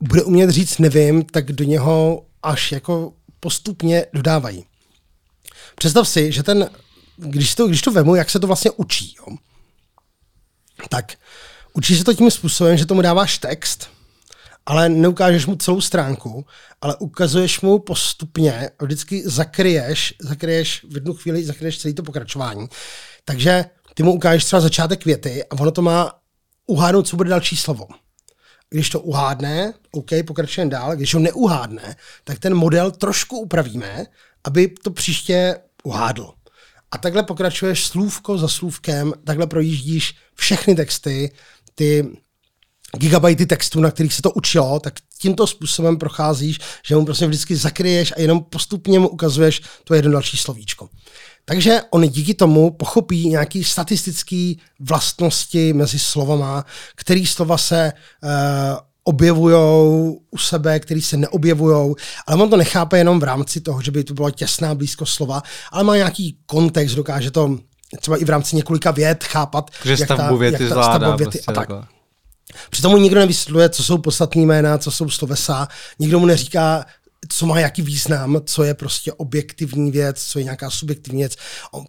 bude umět říct nevím, tak do něho až jako postupně dodávají. Představ si, že ten, když to, když to vemu, jak se to vlastně učí, jo? tak učí se to tím způsobem, že tomu dáváš text, ale neukážeš mu celou stránku, ale ukazuješ mu postupně a vždycky zakryješ, zakryješ v jednu chvíli, zakryješ celé to pokračování. Takže ty mu ukážeš třeba začátek věty a ono to má uhádnout, co bude další slovo. Když to uhádne, OK, pokračujeme dál. Když ho neuhádne, tak ten model trošku upravíme, aby to příště uhádl. A takhle pokračuješ slůvko za slůvkem, takhle projíždíš všechny texty, ty gigabajty textu, na kterých se to učilo, tak tímto způsobem procházíš, že mu prostě vždycky zakryješ a jenom postupně mu ukazuješ to jedno další slovíčko. Takže on díky tomu pochopí nějaký statistický vlastnosti mezi slovama, který slova se uh, objevují u sebe, který se neobjevují, ale on to nechápe jenom v rámci toho, že by to byla těsná blízko slova, ale má nějaký kontext, dokáže to třeba i v rámci několika vět chápat. Že jak stavbu ta, věty jak ta, zvládá. Stavbu věty prostě a tak. Přitom mu nikdo nevysvětluje, co jsou podstatní jména, co jsou slovesa, nikdo mu neříká, co má jaký význam, co je prostě objektivní věc, co je nějaká subjektivní věc.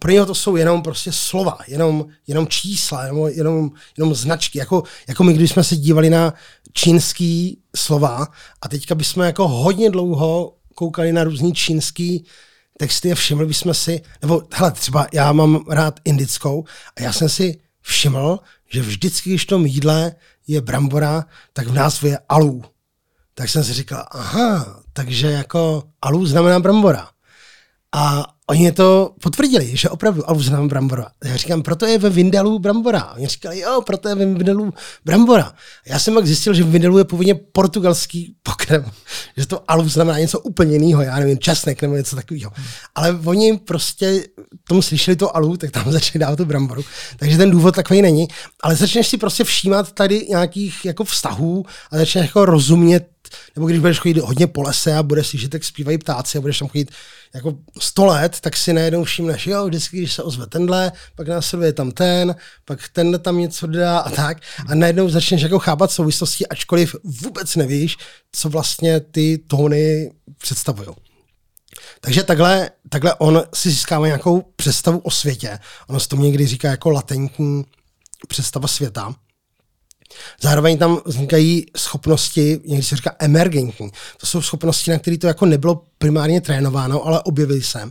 Pro něho to jsou jenom prostě slova, jenom, jenom čísla, jenom, jenom, jenom značky. Jako, jako my, když jsme se dívali na čínský slova a teďka bychom jako hodně dlouho koukali na různý čínský texty a všimli bychom si, nebo hele, třeba já mám rád indickou a já jsem si všiml, že vždycky, když v tom jídle je brambora, tak v názvu je alů. Tak jsem si říkal, aha, takže jako alu znamená brambora. A oni to potvrdili, že opravdu alu znamená brambora. Já říkám, proto je ve Vindalu brambora. Oni říkali, jo, proto je ve Vindalu brambora. Já jsem pak zjistil, že v Vindalu je původně portugalský pokrm, že to alu znamená něco úplně jiného, já nevím, časnek nebo něco takového. Ale oni prostě tomu slyšeli to alu, tak tam začali dávat tu bramboru. Takže ten důvod takový není. Ale začneš si prostě všímat tady nějakých jako vztahů a začneš jako rozumět nebo když budeš chodit hodně po lese a budeš slyšet, jak zpívají ptáci a budeš tam chodit jako sto let, tak si najednou všimneš, jo, vždycky, když se ozve tenhle, pak následuje tam ten, pak ten tam něco dá a tak. A najednou začneš jako chápat souvislosti, ačkoliv vůbec nevíš, co vlastně ty tóny představují. Takže takhle, takhle on si získává nějakou představu o světě. Ono se to někdy říká jako latentní představa světa. Zároveň tam vznikají schopnosti, někdy se říká emergentní. To jsou schopnosti, na které to jako nebylo primárně trénováno, ale objevily se.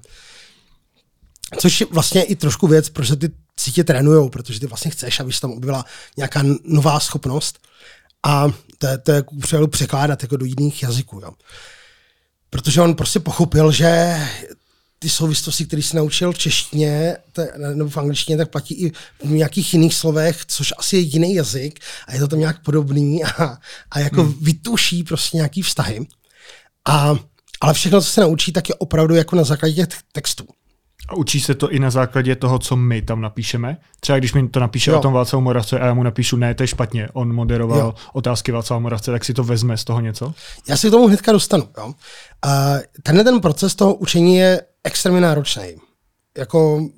Což je vlastně i trošku věc, proč se ty sítě trénujou, protože ty vlastně chceš, aby se tam objevila nějaká nová schopnost. A to je, to je překládat jako do jiných jazyků. Jo. Protože on prostě pochopil, že ty souvislosti, které se naučil v češtině nebo v angličtině, tak platí i v nějakých jiných slovech, což asi je jiný jazyk a je to tam nějak podobný a, a jako hmm. vytuší prostě nějaký vztahy. A, ale všechno, co se naučí, tak je opravdu jako na základě těch textů. A učí se to i na základě toho, co my tam napíšeme? Třeba když mi to napíše jo. o tom Václavu Moravce a já mu napíšu, ne, to je špatně, on moderoval jo. otázky Václava Moravce, tak si to vezme z toho něco? Já si k tomu hnedka dostanu. Jo. A tenhle ten proces toho učení je extrémně náročný. Jako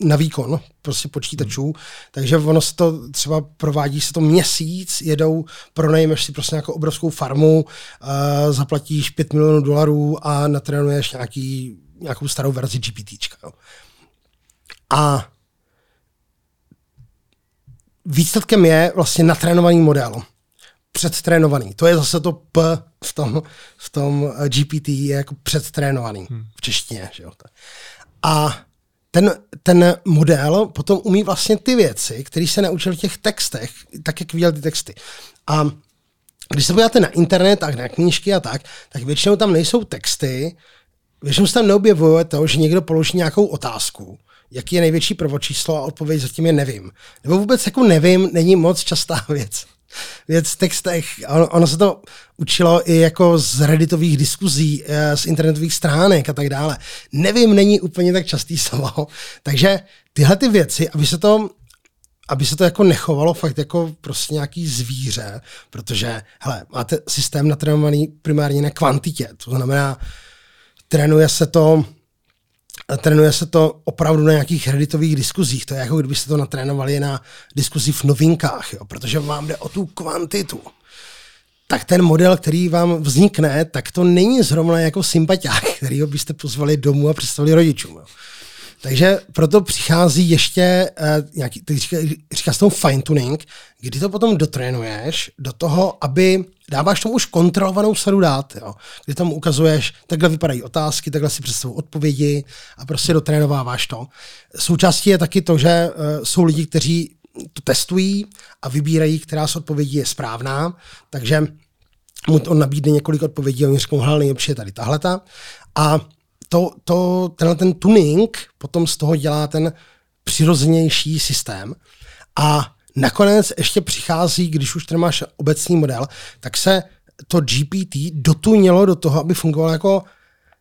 na výkon prostě počítačů, hmm. takže ono se to třeba provádí se to měsíc, jedou, pronajmeš si prostě nějakou obrovskou farmu, uh, zaplatíš 5 milionů dolarů a natrénuješ nějaký, nějakou starou verzi GPT. Jo. A výsledkem je vlastně natrénovaný model. Předtrénovaný. To je zase to P v tom, v tom eh, GPT je jako předtrénovaný hmm. v češtině. Že jo? A ten, ten model potom umí vlastně ty věci, které se naučil v těch textech, tak jak viděl ty texty. A když se podíváte na internet a na knížky a tak, tak většinou tam nejsou texty, většinou se tam neobjevuje to, že někdo položí nějakou otázku, jaký je největší prvočíslo a odpověď zatím je nevím. Nebo vůbec jako nevím, není moc častá věc věc v textech. Ono, ono se to učilo i jako z redditových diskuzí, eh, z internetových stránek a tak dále. Nevím, není úplně tak častý slovo. Takže tyhle ty věci, aby se to aby se to jako nechovalo fakt jako prostě nějaký zvíře, protože, hele, máte systém natrénovaný primárně na kvantitě, to znamená, trénuje se to trénuje se to opravdu na nějakých redditových diskuzích. To je jako kdybyste to natrénovali na diskuzi v novinkách, jo? protože vám jde o tu kvantitu. Tak ten model, který vám vznikne, tak to není zrovna jako sympatiák, který byste pozvali domů a představili rodičům. Jo? Takže proto přichází ještě uh, nějaký, říká, říká s tomu fine tuning, kdy to potom dotrénuješ do toho, aby dáváš tomu už kontrolovanou sadu dát, jo? kdy tam ukazuješ, takhle vypadají otázky, takhle si představu odpovědi a prostě dotrénováváš to. Součástí je taky to, že uh, jsou lidi, kteří to testují a vybírají, která z odpovědí je správná, takže mu on nabídne několik odpovědí a oni řeknou, hele, nejlepší je tady tahleta. A to, to, tenhle ten tuning potom z toho dělá ten přirozenější systém. A nakonec ještě přichází, když už ten máš obecný model, tak se to GPT dotunilo do toho, aby fungovalo jako,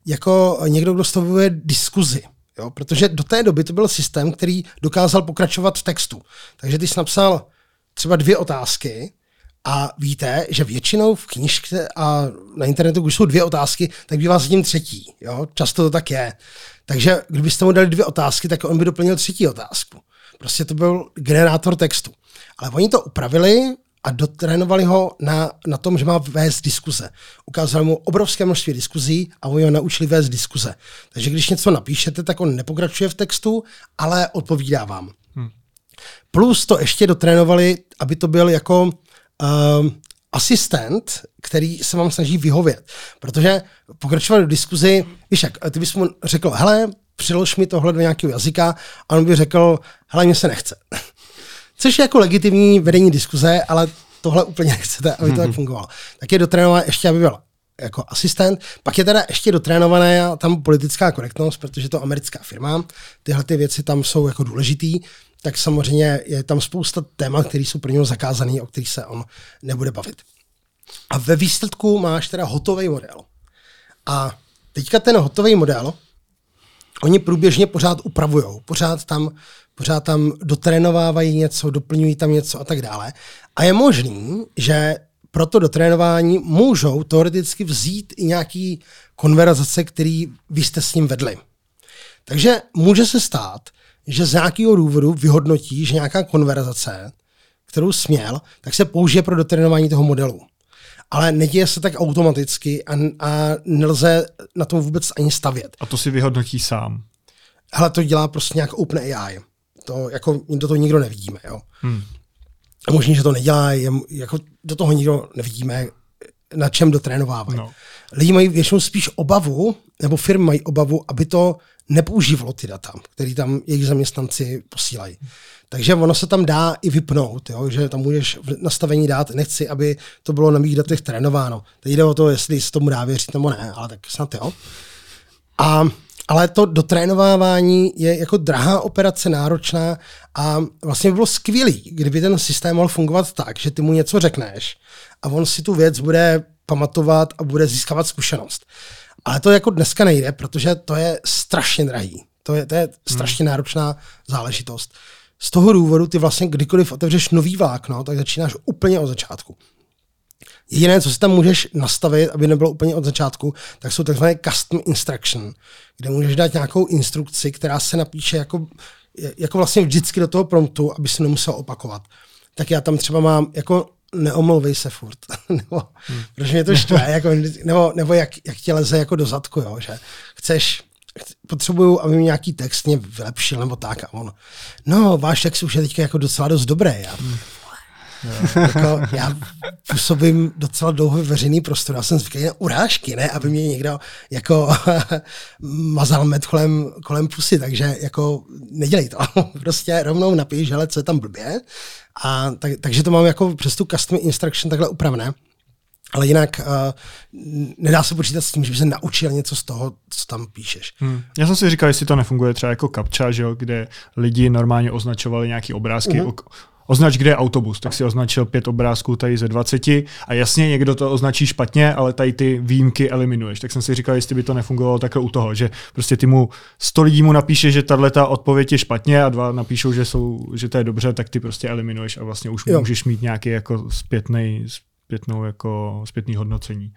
jako někdo, kdo stavuje diskuzi. Jo? Protože do té doby to byl systém, který dokázal pokračovat v textu. Takže ty jsi napsal třeba dvě otázky A víte, že většinou v knižce a na internetu, když jsou dvě otázky, tak bývá zatím třetí. Jo? Často to tak je. Takže kdybyste mu dali dvě otázky, tak on by doplnil třetí otázku. Prostě to byl generátor textu. Ale oni to upravili a dotrénovali ho na, na tom, že má vést diskuze. Ukázali mu obrovské množství diskuzí a oni ho naučili vést diskuze. Takže když něco napíšete, tak on nepokračuje v textu, ale odpovídá vám. Hmm. Plus to ještě dotrénovali, aby to byl jako uh, asistent, který se vám snaží vyhovět. Protože pokračovat do diskuzi, víš jak, ty bys mu řekl, hele, přilož mi tohle do nějakého jazyka a on by řekl, hele, mě se nechce. Což je jako legitimní vedení diskuze, ale tohle úplně nechcete, aby to tak fungovalo. Tak je dotrénovat ještě, aby byl jako asistent. Pak je teda ještě dotrénovaná tam politická korektnost, protože to americká firma, tyhle ty věci tam jsou jako důležitý, tak samozřejmě je tam spousta témat, které jsou pro něho zakázané, o kterých se on nebude bavit. A ve výsledku máš teda hotový model. A teďka ten hotový model, oni průběžně pořád upravují, pořád tam, pořád tam dotrénovávají něco, doplňují tam něco a tak dále. A je možný, že pro to dotrénování můžou teoreticky vzít i nějaký konverzace, který vy jste s ním vedli. Takže může se stát, že z nějakého důvodu vyhodnotí, že nějaká konverzace, kterou směl, tak se použije pro dotrénování toho modelu. Ale neděje se tak automaticky a, a nelze na tom vůbec ani stavět. A to si vyhodnotí sám. Hele, to dělá prostě nějak OpenAI. To jako do toho nikdo nevidíme. Jo. Hmm. Možný, že to nedělá, je, jako do toho nikdo nevidíme, na čem dotrénovávají. No. Lidi mají většinou spíš obavu, nebo firmy mají obavu, aby to nepoužívalo ty data, které tam jejich zaměstnanci posílají. Takže ono se tam dá i vypnout, jo? že tam můžeš v nastavení dát, nechci, aby to bylo na mých datech trénováno. Teď jde o to, jestli se tomu dá věřit nebo ne, ale tak snad jo. A, ale to dotrénovávání je jako drahá operace, náročná a vlastně by bylo skvělý, kdyby ten systém mohl fungovat tak, že ty mu něco řekneš a on si tu věc bude pamatovat a bude získávat zkušenost. Ale to jako dneska nejde, protože to je strašně drahý. To je, to je strašně hmm. náročná záležitost. Z toho důvodu ty vlastně kdykoliv otevřeš nový vlákno, tak začínáš úplně od začátku. Jediné, co si tam můžeš nastavit, aby nebylo úplně od začátku, tak jsou takzvané custom instruction, kde můžeš dát nějakou instrukci, která se napíše jako, jako vlastně vždycky do toho promptu, aby se nemusel opakovat. Tak já tam třeba mám jako neomlouvej se furt. nebo, hmm. Protože mě to štve, jako, nebo, nebo jak, jak tě leze jako do zadku, jo, že chceš, potřebuju, aby mi nějaký text mě vylepšil, nebo tak. A on, no, váš text už je teďka jako docela dost dobrý. Já, hmm. Jako, já působím docela dlouho veřejný prostor. Já jsem zvyklý na urážky, ne? Aby mě někdo jako mazal med kolem, kolem pusy, takže jako nedělej to. prostě rovnou napíš, hele, co je tam blbě a tak, takže to mám jako přes tu custom instruction takhle upravené. Ale jinak uh, nedá se počítat s tím, že by se naučil něco z toho, co tam píšeš. Hmm. Já jsem si říkal, jestli to nefunguje třeba jako kapča, že jo, kde lidi normálně označovali nějaké obrázky, uh-huh označ, kde je autobus, tak si označil pět obrázků tady ze 20 a jasně někdo to označí špatně, ale tady ty výjimky eliminuješ. Tak jsem si říkal, jestli by to nefungovalo takhle u toho, že prostě ty mu 100 lidí mu napíše, že tahle ta odpověď je špatně a dva napíšou, že, jsou, že to je dobře, tak ty prostě eliminuješ a vlastně už jo. můžeš mít nějaký jako zpětný, zpětnou jako zpětný hodnocení.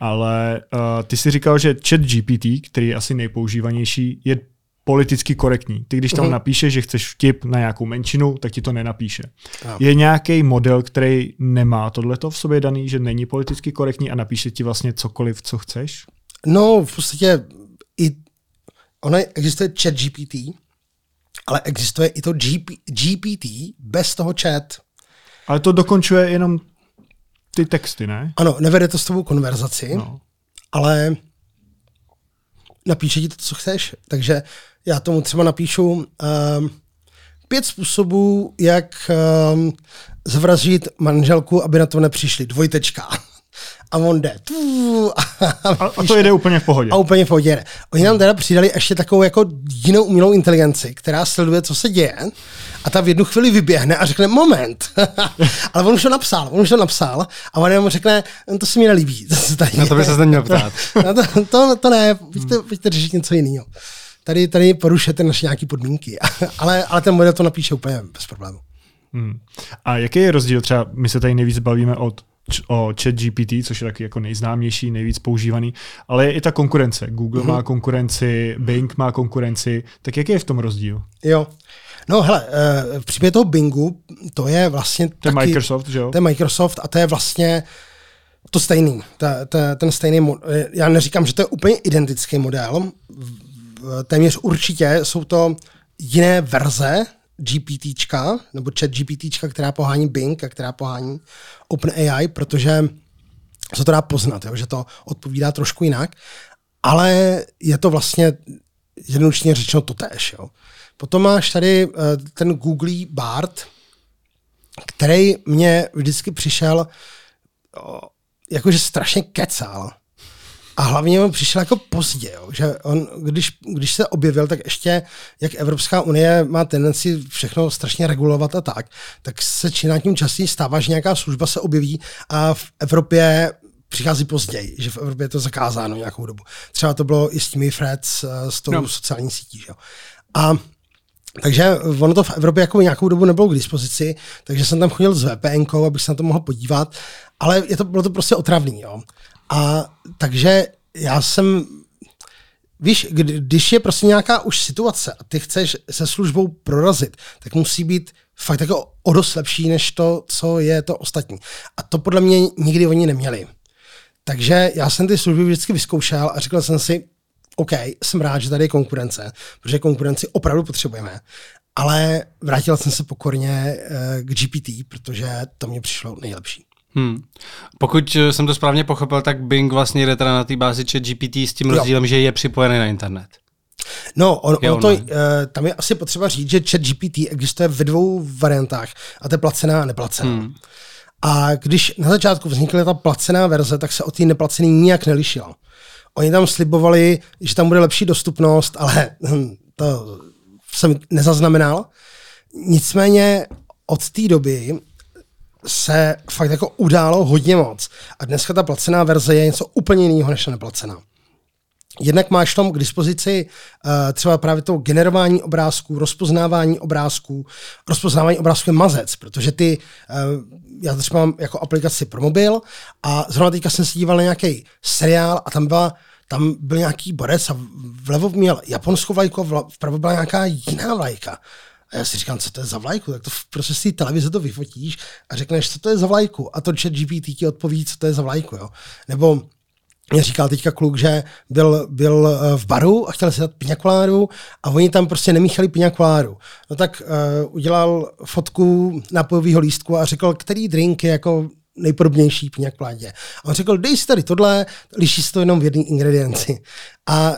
Ale uh, ty si říkal, že chat GPT, který je asi nejpoužívanější, je politicky korektní. Ty, když tam uh-huh. napíšeš, že chceš vtip na nějakou menšinu, tak ti to nenapíše. Uh-huh. Je nějaký model, který nemá tohleto v sobě daný, že není politicky korektní a napíše ti vlastně cokoliv, co chceš? No, v podstatě i ono existuje chat GPT, ale existuje i to GP, GPT bez toho chat. Ale to dokončuje jenom ty texty, ne? Ano, nevede to s tobou konverzaci, no. ale napíše ti to, co chceš. Takže já tomu třeba napíšu um, pět způsobů, jak um, zvražit manželku, aby na to nepřišli. Dvojtečka. A on jde. A, a, a to jde úplně v pohodě. A úplně v pohodě. Oni nám teda přidali ještě takovou jako jinou umělou inteligenci, která sleduje, co se děje a ta v jednu chvíli vyběhne a řekne moment. Ale on už to napsal, on už to napsal a on jenom řekne, to se mi nelíbí. To tady Na to by se neměl ptát. no to, to, to, ne, pojďte, pojďte řešit něco jiného tady, tady porušujete naše nějaké podmínky. ale, ale ten model to napíše úplně bez problému. Hmm. A jaký je rozdíl třeba, my se tady nejvíc bavíme od o chat GPT, což je taky jako nejznámější, nejvíc používaný, ale je i ta konkurence. Google má konkurenci, Bing má konkurenci, tak jaký je v tom rozdíl? Jo, No hele, eh, v případě toho Bingu, to je vlastně To je Microsoft, že jo? To je Microsoft a to je vlastně to stejný. To, to, ten stejný, já neříkám, že to je úplně identický model, téměř určitě jsou to jiné verze GPTčka, nebo chat GPTčka, která pohání Bing a která pohání OpenAI, protože se to dá poznat, jo, že to odpovídá trošku jinak, ale je to vlastně jednoduše řečeno totéž. Jo. Potom máš tady uh, ten Google Bart, který mě vždycky přišel uh, jakože strašně kecal. A hlavně on přišel jako pozdě, jo, že on, když, když se objevil, tak ještě, jak Evropská unie má tendenci všechno strašně regulovat a tak, tak se čím tím častěji stává, že nějaká služba se objeví a v Evropě přichází později, že v Evropě je to zakázáno nějakou dobu. Třeba to bylo i s těmi Freds, eh, s tou no. sociální sítí. Že? A takže ono to v Evropě jako nějakou dobu nebylo k dispozici, takže jsem tam chodil s VPN, abych se na to mohl podívat, ale je to, bylo to prostě otravný. Jo. A takže já jsem, víš, když je prostě nějaká už situace a ty chceš se službou prorazit, tak musí být fakt jako o dost lepší, než to, co je to ostatní. A to podle mě nikdy oni neměli. Takže já jsem ty služby vždycky vyzkoušel a řekl jsem si, OK, jsem rád, že tady je konkurence, protože konkurenci opravdu potřebujeme. Ale vrátil jsem se pokorně uh, k GPT, protože to mě přišlo nejlepší. Hmm. Pokud eh, jsem to správně pochopil, tak Bing vlastně jde teda na té bázi chat GPT s tím rozdílem, jo. že je připojený na internet. No, on, on to, uh, tam je asi potřeba říct, že chat GPT existuje ve dvou variantách, a to je placená a neplacená. Hmm. A když na začátku vznikla ta placená verze, tak se od té neplacené nijak nelišila. Oni tam slibovali, že tam bude lepší dostupnost, ale hm, to jsem nezaznamenal. Nicméně od té doby se fakt jako událo hodně moc. A dneska ta placená verze je něco úplně jiného než ta neplacená. Jednak máš tam k dispozici uh, třeba právě to generování obrázků, rozpoznávání obrázků. Rozpoznávání obrázků je mazec, protože ty, uh, já třeba mám jako aplikaci pro mobil a zrovna teďka jsem si díval na nějaký seriál a tam byla tam byl nějaký borec a vlevo měl japonskou vlajku vpravo byla nějaká jiná vlajka. A já si říkám, co to je za vlajku, tak to prostě té televize to vyfotíš a řekneš, co to je za vlajku. A to chat GPT ti odpoví, co to je za vlajku. Jo. Nebo mě říkal teďka kluk, že byl, byl eh, v baru a chtěl si dát piňakoládu a oni tam prostě nemíchali piňakoládu. No tak uh, udělal fotku nápojového lístku a řekl, který drink je jako nejpodobnější piňakoládě. A on řekl, dej si tady tohle, liší se to jenom v jedné ingredienci. A uh,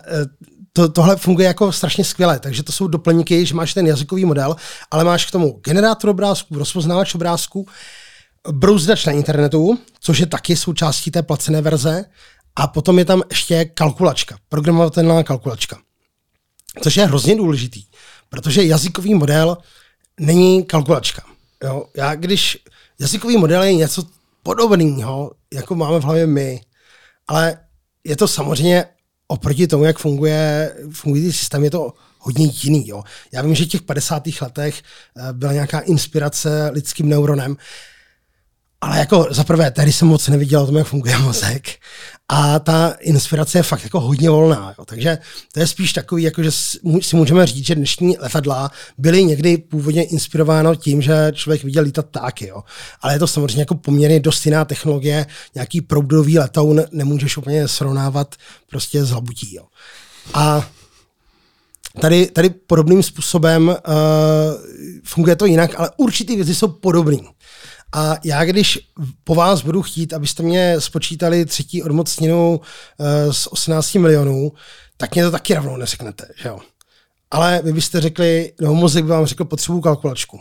to, tohle funguje jako strašně skvěle, takže to jsou doplňky, že máš ten jazykový model, ale máš k tomu generátor obrázků, rozpoznávač obrázků, brouzdač na internetu, což je taky součástí té placené verze, a potom je tam ještě kalkulačka, programovatelná kalkulačka. Což je hrozně důležitý, protože jazykový model není kalkulačka. Jo? Já když jazykový model je něco podobného, jako máme v hlavě my, ale je to samozřejmě oproti tomu, jak funguje, funguje systém, je to hodně jiný. Jo. Já vím, že v těch 50. letech eh, byla nějaká inspirace lidským neuronem, ale jako za prvé, tady jsem moc neviděl o tom, jak funguje mozek. A ta inspirace je fakt jako hodně volná. Jo. Takže to je spíš takový, jako že si můžeme říct, že dnešní letadla byly někdy původně inspirováno tím, že člověk viděl lítat ptáky. Jo. Ale je to samozřejmě jako poměrně dost jiná technologie. Nějaký proudový letoun nemůžeš úplně srovnávat prostě s labutí. Jo. A Tady, tady podobným způsobem uh, funguje to jinak, ale určitý věci jsou podobné. A já, když po vás budu chtít, abyste mě spočítali třetí odmocninu uh, z 18 milionů, tak mě to taky rovnou neřeknete, že jo. Ale vy byste řekli, no mozek by vám řekl, potřebuju kalkulačku.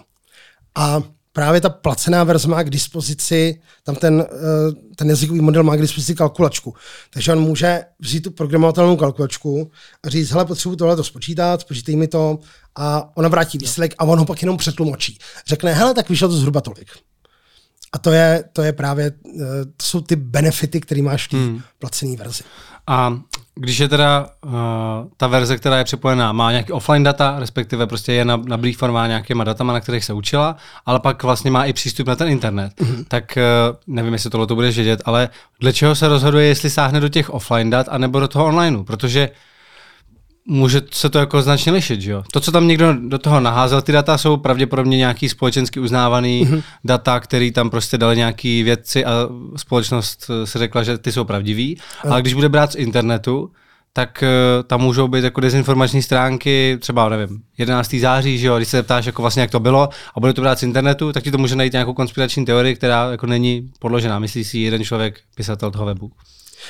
A právě ta placená verze má k dispozici, tam ten, uh, ten jazykový model má k dispozici kalkulačku. Takže on může vzít tu programovatelnou kalkulačku a říct, hele, potřebuji tohle to spočítat, spočítej mi to a ona vrátí výsledek a on ho pak jenom přetlumočí. Řekne, hele, tak vyšlo to zhruba tolik. A to je, to je právě, eh, to jsou ty benefity, které máš v té hmm. placené verzi. A když je teda uh, ta verze, která je připojená, má nějaký offline data, respektive prostě je nablífovaná nějakýma datama, na kterých se učila, ale pak vlastně má i přístup na ten internet, mm-hmm. tak uh, nevím, jestli tohle to budeš vědět, ale dle čeho se rozhoduje, jestli sáhne do těch offline dat, anebo do toho onlineu, protože může se to jako značně lišit, že jo? To, co tam někdo do toho naházel, ty data jsou pravděpodobně nějaký společensky uznávaný mm-hmm. data, který tam prostě dali nějaký vědci a společnost se řekla, že ty jsou pravdivý, mm. ale když bude brát z internetu, tak uh, tam můžou být jako dezinformační stránky, třeba nevím, 11. září, že jo, když se ptáš, jako vlastně jak to bylo a bude to brát z internetu, tak ti to může najít nějakou konspirační teorii, která jako není podložená, myslí si jeden člověk, pisatel toho webu.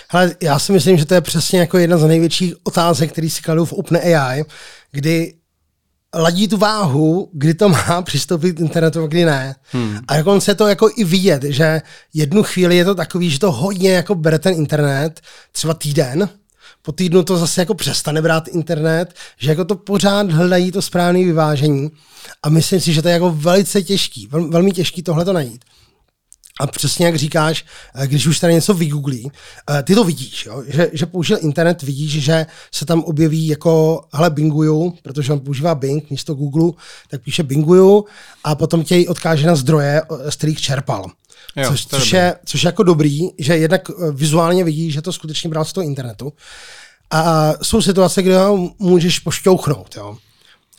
Hele, já si myslím, že to je přesně jako jedna z největších otázek, který si kladou v OpenAI, kdy ladí tu váhu, kdy to má přistoupit k internetu a kdy ne. Hmm. A on se to jako i vidět, že jednu chvíli je to takový, že to hodně jako bere ten internet, třeba týden, po týdnu to zase jako přestane brát internet, že jako to pořád hledají to správné vyvážení a myslím si, že to je jako velice těžký, vel, velmi těžký tohle to najít. A přesně jak říkáš, eh, když už tady něco vygooglí, eh, ty to vidíš, jo? Že, že použil internet, vidíš, že se tam objeví jako, hele, binguju, protože on používá Bing místo Google, tak píše binguju a potom tě odkáže na zdroje, z kterých čerpal. Jo, což, což, je, což je jako dobrý, že jednak eh, vizuálně vidíš, že to skutečně bral z toho internetu. A jsou situace, kde ho můžeš pošťouchnout. Jo?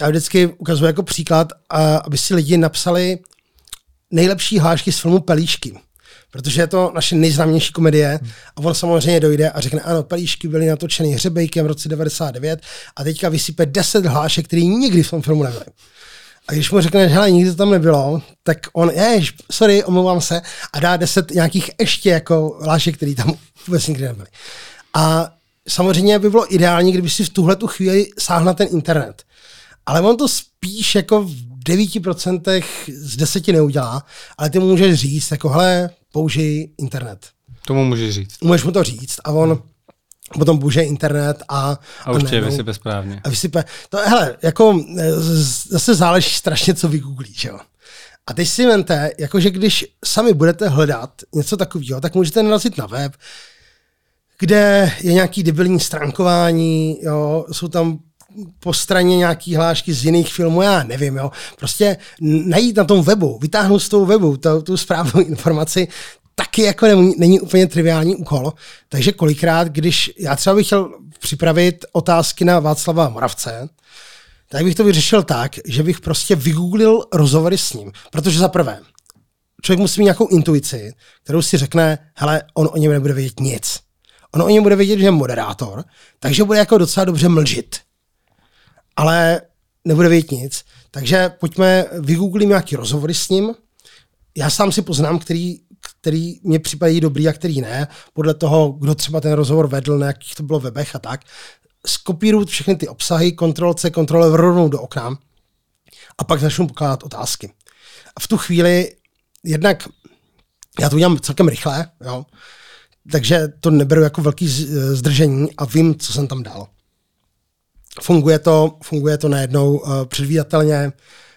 Já vždycky ukazuji jako příklad, aby si lidi napsali nejlepší hlášky z filmu Pelíšky. Protože je to naše nejznámější komedie a on samozřejmě dojde a řekne, ano, Pelíšky byly natočeny hřebejkem v roce 99 a teďka vysype 10 hlášek, které nikdy v tom filmu nebyly. A když mu řekne, že nikdy to tam nebylo, tak on, jež, sorry, omlouvám se, a dá 10 nějakých ještě jako hlášek, které tam vůbec nikdy nebyly. A samozřejmě by bylo ideální, kdyby si v tuhle tu chvíli sáhl na ten internet. Ale on to spíš jako 9% z 10 neudělá, ale ty mu můžeš říct, jako hele, použij internet. Tomu můžeš říct. Můžeš mu to říct a on potom použije internet a... A už tě vysype správně. A vysype. To, hele, jako zase záleží strašně, co vygooglíš, jo. A teď si vente, jakože když sami budete hledat něco takového, tak můžete narazit na web, kde je nějaký debilní stránkování, jo, jsou tam po straně nějaký hlášky z jiných filmů, já nevím, jo. Prostě najít na tom webu, vytáhnout z toho webu tu, tu správnou informaci, taky jako není, není úplně triviální úkol. Takže kolikrát, když já třeba bych chtěl připravit otázky na Václava Moravce, tak bych to vyřešil tak, že bych prostě vygooglil rozhovory s ním. Protože za prvé, člověk musí mít nějakou intuici, kterou si řekne, hele, on o něm nebude vědět nic. On o něm bude vědět, že je moderátor, takže bude jako docela dobře mlžit ale nebude vědět nic. Takže pojďme, vygooglím nějaký rozhovory s ním. Já sám si poznám, který, který mě připadají dobrý a který ne, podle toho, kdo třeba ten rozhovor vedl, na jakých to bylo webech a tak. Skopíruju všechny ty obsahy, kontrol C, kontrol rovnou do okna a pak začnu pokládat otázky. A v tu chvíli jednak, já to udělám celkem rychle, jo, takže to neberu jako velký zdržení a vím, co jsem tam dal. Funguje to, funguje to najednou uh, předvídatelně,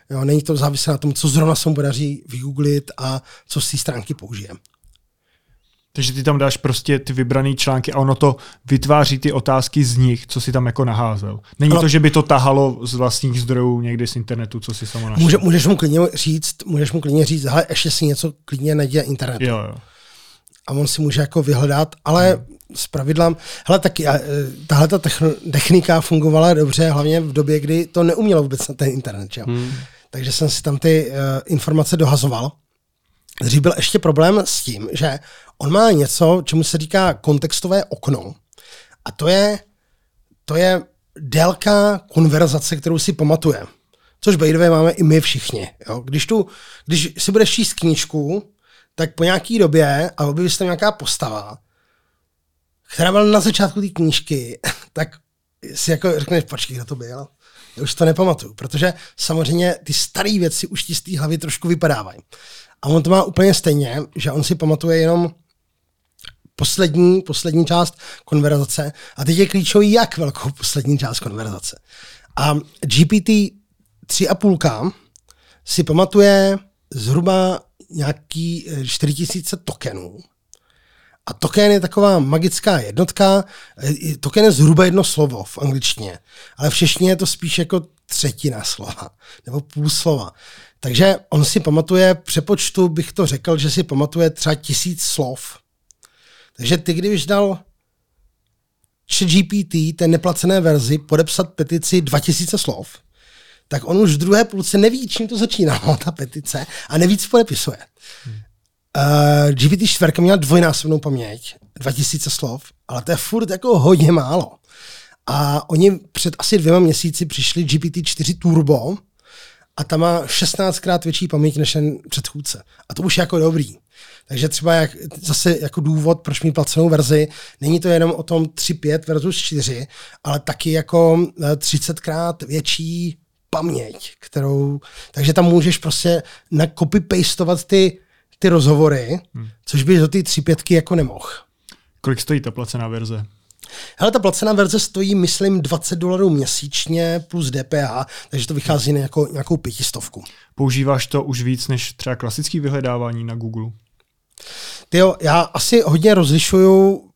jo, není to závislé na tom, co zrovna se mu podaří vygooglit a co z té stránky použije. Takže ty tam dáš prostě ty vybrané články a ono to vytváří ty otázky z nich, co si tam jako naházel. Není ano. to, že by to tahalo z vlastních zdrojů někdy z internetu, co si samo našel. Může, můžeš mu klidně říct, můžeš mu klidně říct, hele, ještě si něco klidně neděje internet. Jo, jo. A on si může jako vyhledat, ale hmm s pravidlem. Hele, tak e, tahle ta technika fungovala dobře, hlavně v době, kdy to neumělo vůbec na ten internet. Že? Hmm. Takže jsem si tam ty uh, informace dohazoval. Dřív byl ještě problém s tím, že on má něco, čemu se říká kontextové okno. A to je, to je délka konverzace, kterou si pamatuje. Což by máme i my všichni. Jo? Když, tu, když si budeš číst knížku, tak po nějaký době, a objeví se tam nějaká postava, která byla na začátku té knížky, tak si jako řekneš, počkej, kdo to byl? Já už to nepamatuju, protože samozřejmě ty staré věci už ti z té hlavy trošku vypadávají. A on to má úplně stejně, že on si pamatuje jenom poslední, poslední část konverzace a teď je klíčový, jak velkou poslední část konverzace. A GPT 3,5 si pamatuje zhruba nějaký 4000 eh, tokenů A token je taková magická jednotka. Eh, token je zhruba jedno slovo v angličtině, ale v češtině je to spíš jako třetina slova nebo půl slova. Takže on si pamatuje, přepočtu bych to řekl, že si pamatuje třeba tisíc slov. Takže ty, když dal GPT, té neplacené verzi, podepsat petici 2000 slov, tak on už v druhé půlce neví, čím to začínalo, ta petice, a nevíc podepisuje. Hmm. Uh, GPT-4 měla dvojnásobnou paměť, 2000 slov, ale to je furt jako hodně málo. A oni před asi dvěma měsíci přišli GPT-4 Turbo a ta má 16krát větší paměť než ten předchůdce. A to už je jako dobrý. Takže třeba jak, zase jako důvod, proč mít placenou verzi, není to jenom o tom 3.5 versus 4, ale taky jako 30krát eh, větší paměť, kterou, takže tam můžeš prostě na copy-pastovat ty, ty rozhovory, hmm. což by do té 3.5 jako nemohl. Kolik stojí ta placená verze? Hele, ta placená verze stojí, myslím, 20 dolarů měsíčně plus DPH, takže to vychází na jako, nějakou pětistovku. Používáš to už víc než třeba klasický vyhledávání na Google? Tyjo, já asi hodně rozlišuju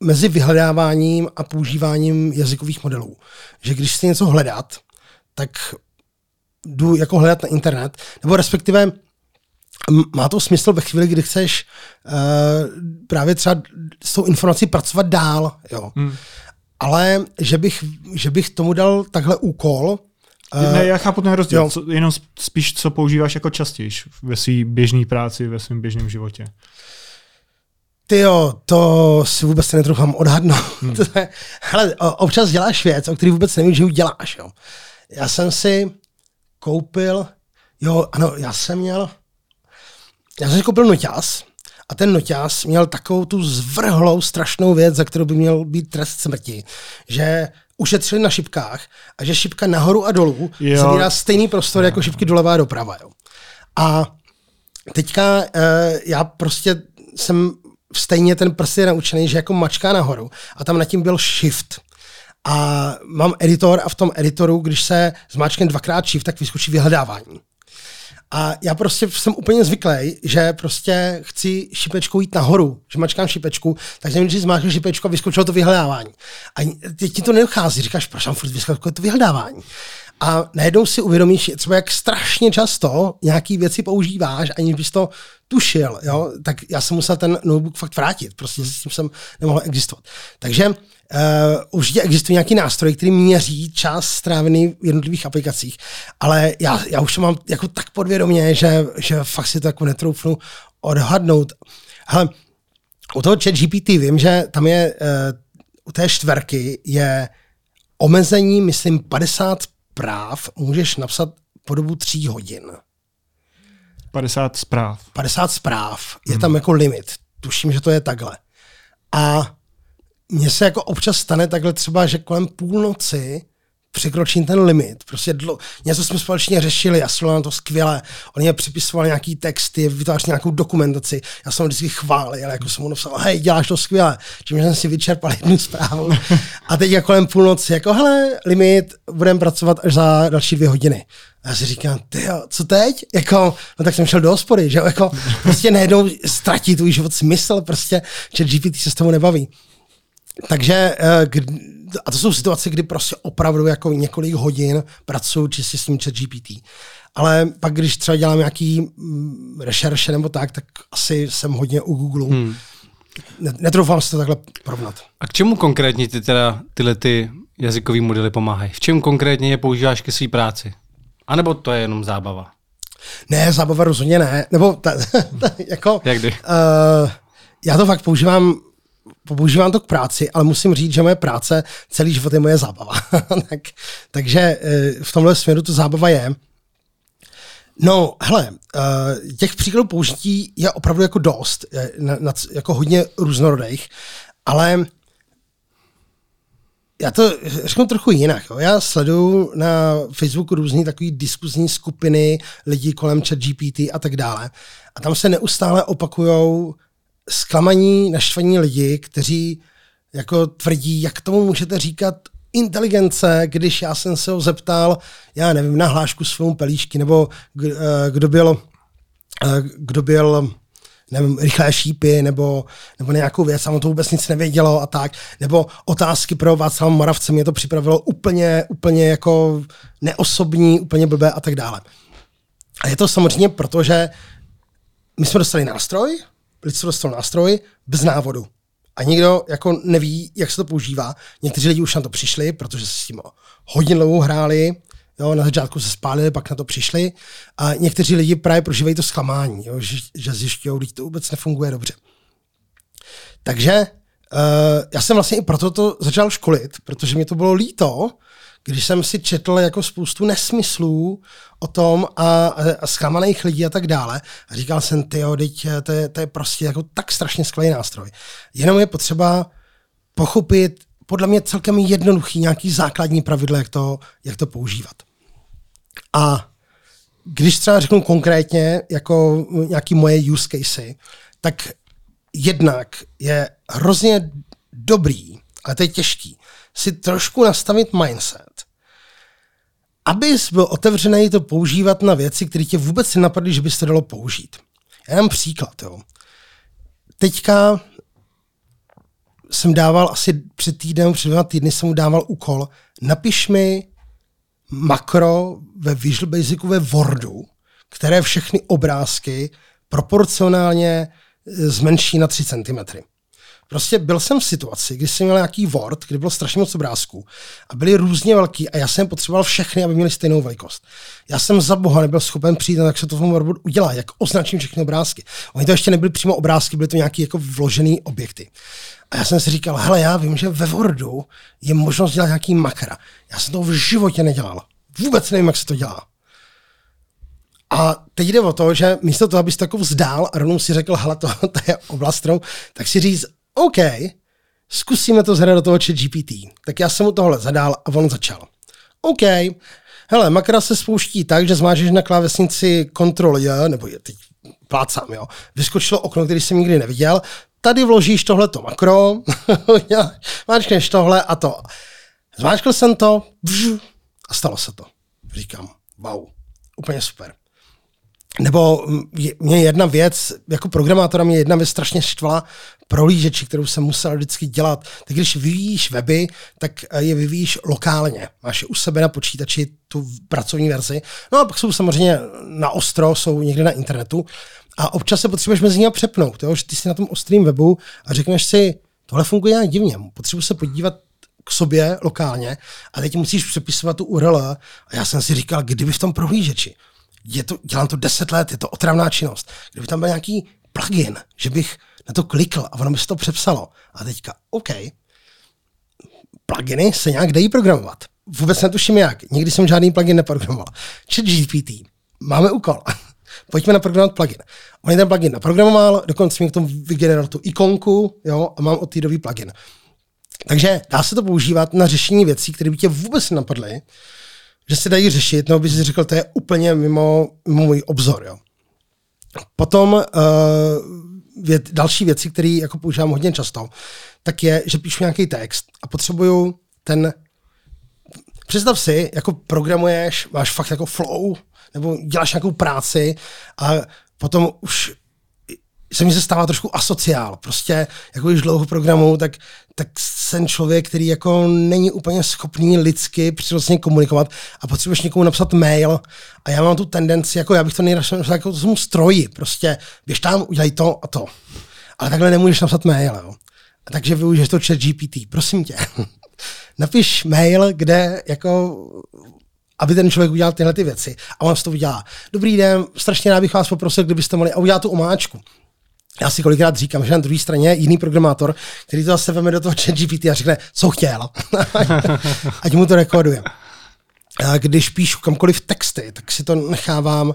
mezi vyhledáváním a používáním jazykových modelů. Že když chci něco hledat, tak jdu jako hledat na internet, nebo respektive má to smysl ve chvíli, kdy chceš uh, právě třeba s tou informací pracovat dál, jo. Hmm. Ale že bych, že bych tomu dal takhle úkol, Uh, ne, já chápu ten rozdíl, co, jenom spíš, co používáš jako častěji ve své běžné práci, ve svém běžném životě. Ty jo, to si vůbec netroufám odhadnout. Hmm. Hele, občas děláš věc, o který vůbec nevíš, že ji děláš. Jo. Já jsem si koupil, jo, ano, já jsem měl, já jsem si koupil noťaz a ten noťaz měl takovou tu zvrhlou strašnou věc, za kterou by měl být trest smrti, že ušetřili na šipkách a že šipka nahoru a dolů jo. zabírá stejný prostor jako šipky doleva a doprava. Jo. A teďka uh, já prostě jsem stejně ten prst je naučený, že jako mačká nahoru a tam nad tím byl shift. A mám editor a v tom editoru, když se zmáčkne dvakrát shift, tak vyskočí vyhledávání. A já prostě jsem úplně zvyklý, že prostě chci šipečkou jít nahoru, že mačkám šipečku, takže nejdřív zmáčknu šipečku a vyskočilo to vyhledávání. A teď ti to nedochází, říkáš, proč tam furt vyskakuje to vyhledávání. A najednou si uvědomíš, třeba jak strašně často nějaký věci používáš, aniž bys to tušil, jo? tak já jsem musel ten notebook fakt vrátit, prostě s tím jsem nemohl existovat. Takže uh, určitě existují nějaký nástroj, který měří čas strávený v jednotlivých aplikacích, ale já, já už to mám jako tak podvědomě, že, že fakt si to jako netroufnu odhadnout. Hele, u toho chat GPT vím, že tam je, uh, u té čtverky je omezení, myslím, 50 práv můžeš napsat po dobu tří hodin. 50 zpráv. 50 zpráv. Je hmm. tam jako limit. Tuším, že to je takhle. A mně se jako občas stane takhle třeba, že kolem půlnoci překročím ten limit. Prostě dlo, něco jsme společně řešili, jsem na to skvěle. On mě připisoval nějaký texty, vytvářel nějakou dokumentaci. Já jsem ho vždycky chválil, jako jsem mu napsal, hej, děláš to skvěle. Čím jsem si vyčerpal jednu zprávu. A teď jako kolem půlnoci, jako hele, limit, budeme pracovat až za další dvě hodiny. A já si říkám, ty co teď? Jako, no tak jsem šel do hospody, že jako prostě najednou ztratí tvůj život smysl, prostě, že GPT se s tomu nebaví. Takže eh, a to jsou situace, kdy prostě opravdu jako několik hodin pracuji čistě s tím chat GPT. Ale pak, když třeba dělám nějaký mm, rešerše nebo tak, tak asi jsem hodně u Google. Hmm. Netroufám si to takhle porovnat. A k čemu konkrétně ty teda tyhle ty jazykové modely pomáhají? V čem konkrétně je používáš ke své práci? A nebo to je jenom zábava? Ne, zábava rozhodně ne. Nebo ta, ta, jako... Jak kdy? Uh, já to fakt používám používám to k práci, ale musím říct, že moje práce celý život je moje zábava. tak, takže eh, v tomhle směru to zábava je. No, hele, eh, těch příkladů použití je opravdu jako dost, jako hodně různorodých, ale já to řeknu trochu jinak. Jo. Já sleduju na Facebooku různé takové diskuzní skupiny lidí kolem chat GPT a tak dále. A tam se neustále opakujou zklamaní, naštvaní lidi, kteří jako tvrdí, jak tomu můžete říkat inteligence, když já jsem se ho zeptal, já nevím, na hlášku s filmu Pelíšky, nebo eh, kdo byl, eh, kdo byl nevím, rychlé šípy nebo, nebo nějakou věc on to vůbec nic nevědělo a tak. Nebo otázky pro Václava Moravce mě to připravilo úplně, úplně jako neosobní, úplně blbé a tak dále. A je to samozřejmě proto, že my jsme dostali nástroj, lidstvo dostal nástroj bez návodu. A nikdo jako neví, jak se to používá. Někteří lidi už na to přišli, protože se s tím hodně dlouho hráli, Jo, na začátku se spálili, pak na to přišli. A někteří lidi právě prožívají to zklamání, jo, že, že zjišťují, že to vůbec nefunguje dobře. Takže uh, já jsem vlastně i proto to začal školit, protože mě to bylo líto, když jsem si četl jako spoustu nesmyslů o tom a, a zklamaných lidí a tak dále. A říkal jsem, ty teď to je, to je prostě jako tak strašně skvělý nástroj. Jenom je potřeba pochopit podle mě celkem jednoduchý nějaký základní pravidla, jak to, jak to používat. A když třeba řeknu konkrétně jako nějaký moje use casey, tak jednak je hrozně dobrý, ale to je těžký, si trošku nastavit mindset, abys byl otevřený to používat na věci, které tě vůbec nenapadly, že bys to dalo použít. Já dám příklad. Jo. Teďka jsem dával asi před týdnem, před dvěma týdny jsem mu dával úkol, napiš mi makro ve Visual Basicu ve Wordu, které všechny obrázky proporcionálně e, zmenší na 3 cm. Prostě byl jsem v situaci, kdy jsem měl nějaký Word, kdy bylo strašně moc obrázků a byly různě velký a já jsem potřeboval všechny, aby měly stejnou velikost. Já jsem za boha nebyl schopen přijít, jak se to v tom Wordu udělá, jak označím všechny obrázky. Oni to ještě nebyly přímo obrázky, byly to nějaké jako vložené objekty. A já jsem si říkal, hele, já vím, že ve Wordu je možnost dělat nějaký makra. Já jsem to v životě nedělal. Vůbec nevím, jak se to dělá. A teď jde o to, že místo toho, abys takovou vzdál a rovnou si řekl, hele, to, to je oblast, tak si říct, OK, zkusíme to zhrát do toho chat GPT. Tak já jsem mu tohle zadal a on začal. OK, hele, makra se spouští tak, že zmážeš na klávesnici Ctrl J, nebo je teď plácám, jo. Vyskočilo okno, který jsem nikdy neviděl, tady vložíš tohleto makro, máčkneš tohle a to. Zmáčkl jsem to a stalo se to. Říkám, wow, úplně super. Nebo mě jedna věc, jako programátora mě jedna věc strašně štvala prolížeči, kterou jsem musel vždycky dělat. Tak když vyvíjíš weby, tak eh, je vyvíjíš lokálně. Máš je u sebe na počítači tu pracovní verzi. No a pak jsou samozřejmě na ostro, jsou někde na internetu. A občas se potřebuješ mezi nimi přepnout, jo? že ty jsi na tom ostrým webu a řekneš si, tohle funguje nějak divně, potřebuji se podívat k sobě lokálně a teď musíš přepisovat tu URL a já jsem si říkal, kdyby v tom prohlížeči, je to, dělám to 10 let, je to otravná činnost, kdyby tam byl nějaký plugin, že bych na to klikl a ono by se to přepsalo. A teďka, OK, pluginy se nějak dají programovat. Vůbec netuším jak. Nikdy jsem žádný plugin neprogramoval. Chat GPT. Máme úkol. Pojďme naprogramovat plugin. On ten plugin naprogramoval, dokonce mi k tomu vygeneroval tu ikonku jo, a mám od té doby plugin. Takže dá se to používat na řešení věcí, které by tě vůbec nenapadly, že se dají řešit, nebo by si řekl, to je úplně mimo, mimo můj obzor. Jo. Potom uh, věc, další věci, které jako používám hodně často, tak je, že píšu nějaký text a potřebuju ten Představ si, jako programuješ, máš fakt jako flow, nebo děláš nějakou práci a potom už se mi se stává trošku asociál. Prostě, jako když dlouho programu, tak, tak jsem člověk, který jako není úplně schopný lidsky přirozeně komunikovat a potřebuješ někomu napsat mail a já mám tu tendenci, jako já bych to nejradši napsal jako tomu stroji, prostě běž tam, udělej to a to. Ale takhle nemůžeš napsat mail, jo. A takže využiješ to chat GPT, prosím tě. Napiš mail, kde jako aby ten člověk udělal tyhle ty věci. A on to udělá. Dobrý den, strašně rád bych vás poprosil, kdybyste mohli a udělat tu omáčku já si kolikrát říkám, že na druhé straně je jiný programátor, který to zase veme do toho chat GPT a řekne, co chtěl, ať mu to rekorduje. A když píšu kamkoliv texty, tak si to nechávám uh,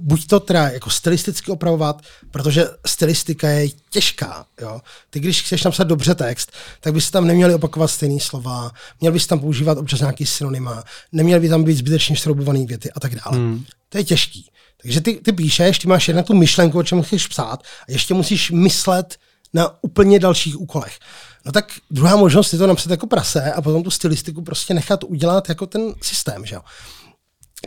buď to teda jako stylisticky opravovat, protože stylistika je těžká. Jo? Ty, když chceš napsat dobře text, tak bys tam neměli opakovat stejné slova, měl bys tam používat občas nějaký synonyma, neměl by tam být zbytečně šroubované věty a tak dále. Hmm. To je těžký. Takže ty, ty píšeš, ty máš jedna tu myšlenku, o čem chceš psát a ještě musíš myslet na úplně dalších úkolech. No tak druhá možnost je to napsat jako prase a potom tu stylistiku prostě nechat udělat jako ten systém, že jo.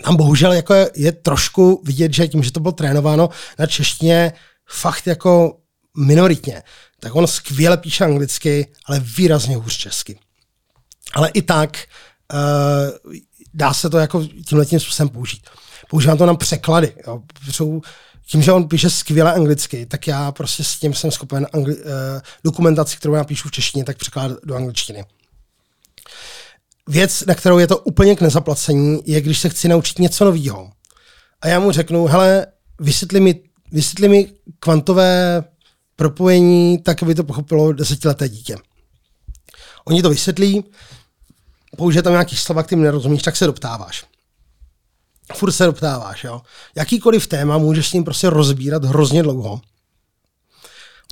Tam bohužel jako je, je trošku vidět, že tím, že to bylo trénováno na češtině, fakt jako minoritně, tak on skvěle píše anglicky, ale výrazně hůř česky. Ale i tak uh, dá se to jako tímhle tím způsobem použít. Používám to na překlady. Jo. Jsou, tím, že on píše skvěle anglicky, tak já prostě s tím jsem schopen angli- uh, dokumentaci, kterou já píšu v češtině, tak překládat do angličtiny. Věc, na kterou je to úplně k nezaplacení, je, když se chci naučit něco nového. A já mu řeknu, hele, vysvětli mi, vysvětli mi kvantové propojení tak, aby to pochopilo desetileté dítě. Oni to vysvětlí, použije tam nějaký slova, kterým nerozumíš, tak se doptáváš. Furt se doptáváš, jo. Jakýkoliv téma můžeš s ním prostě rozbírat hrozně dlouho.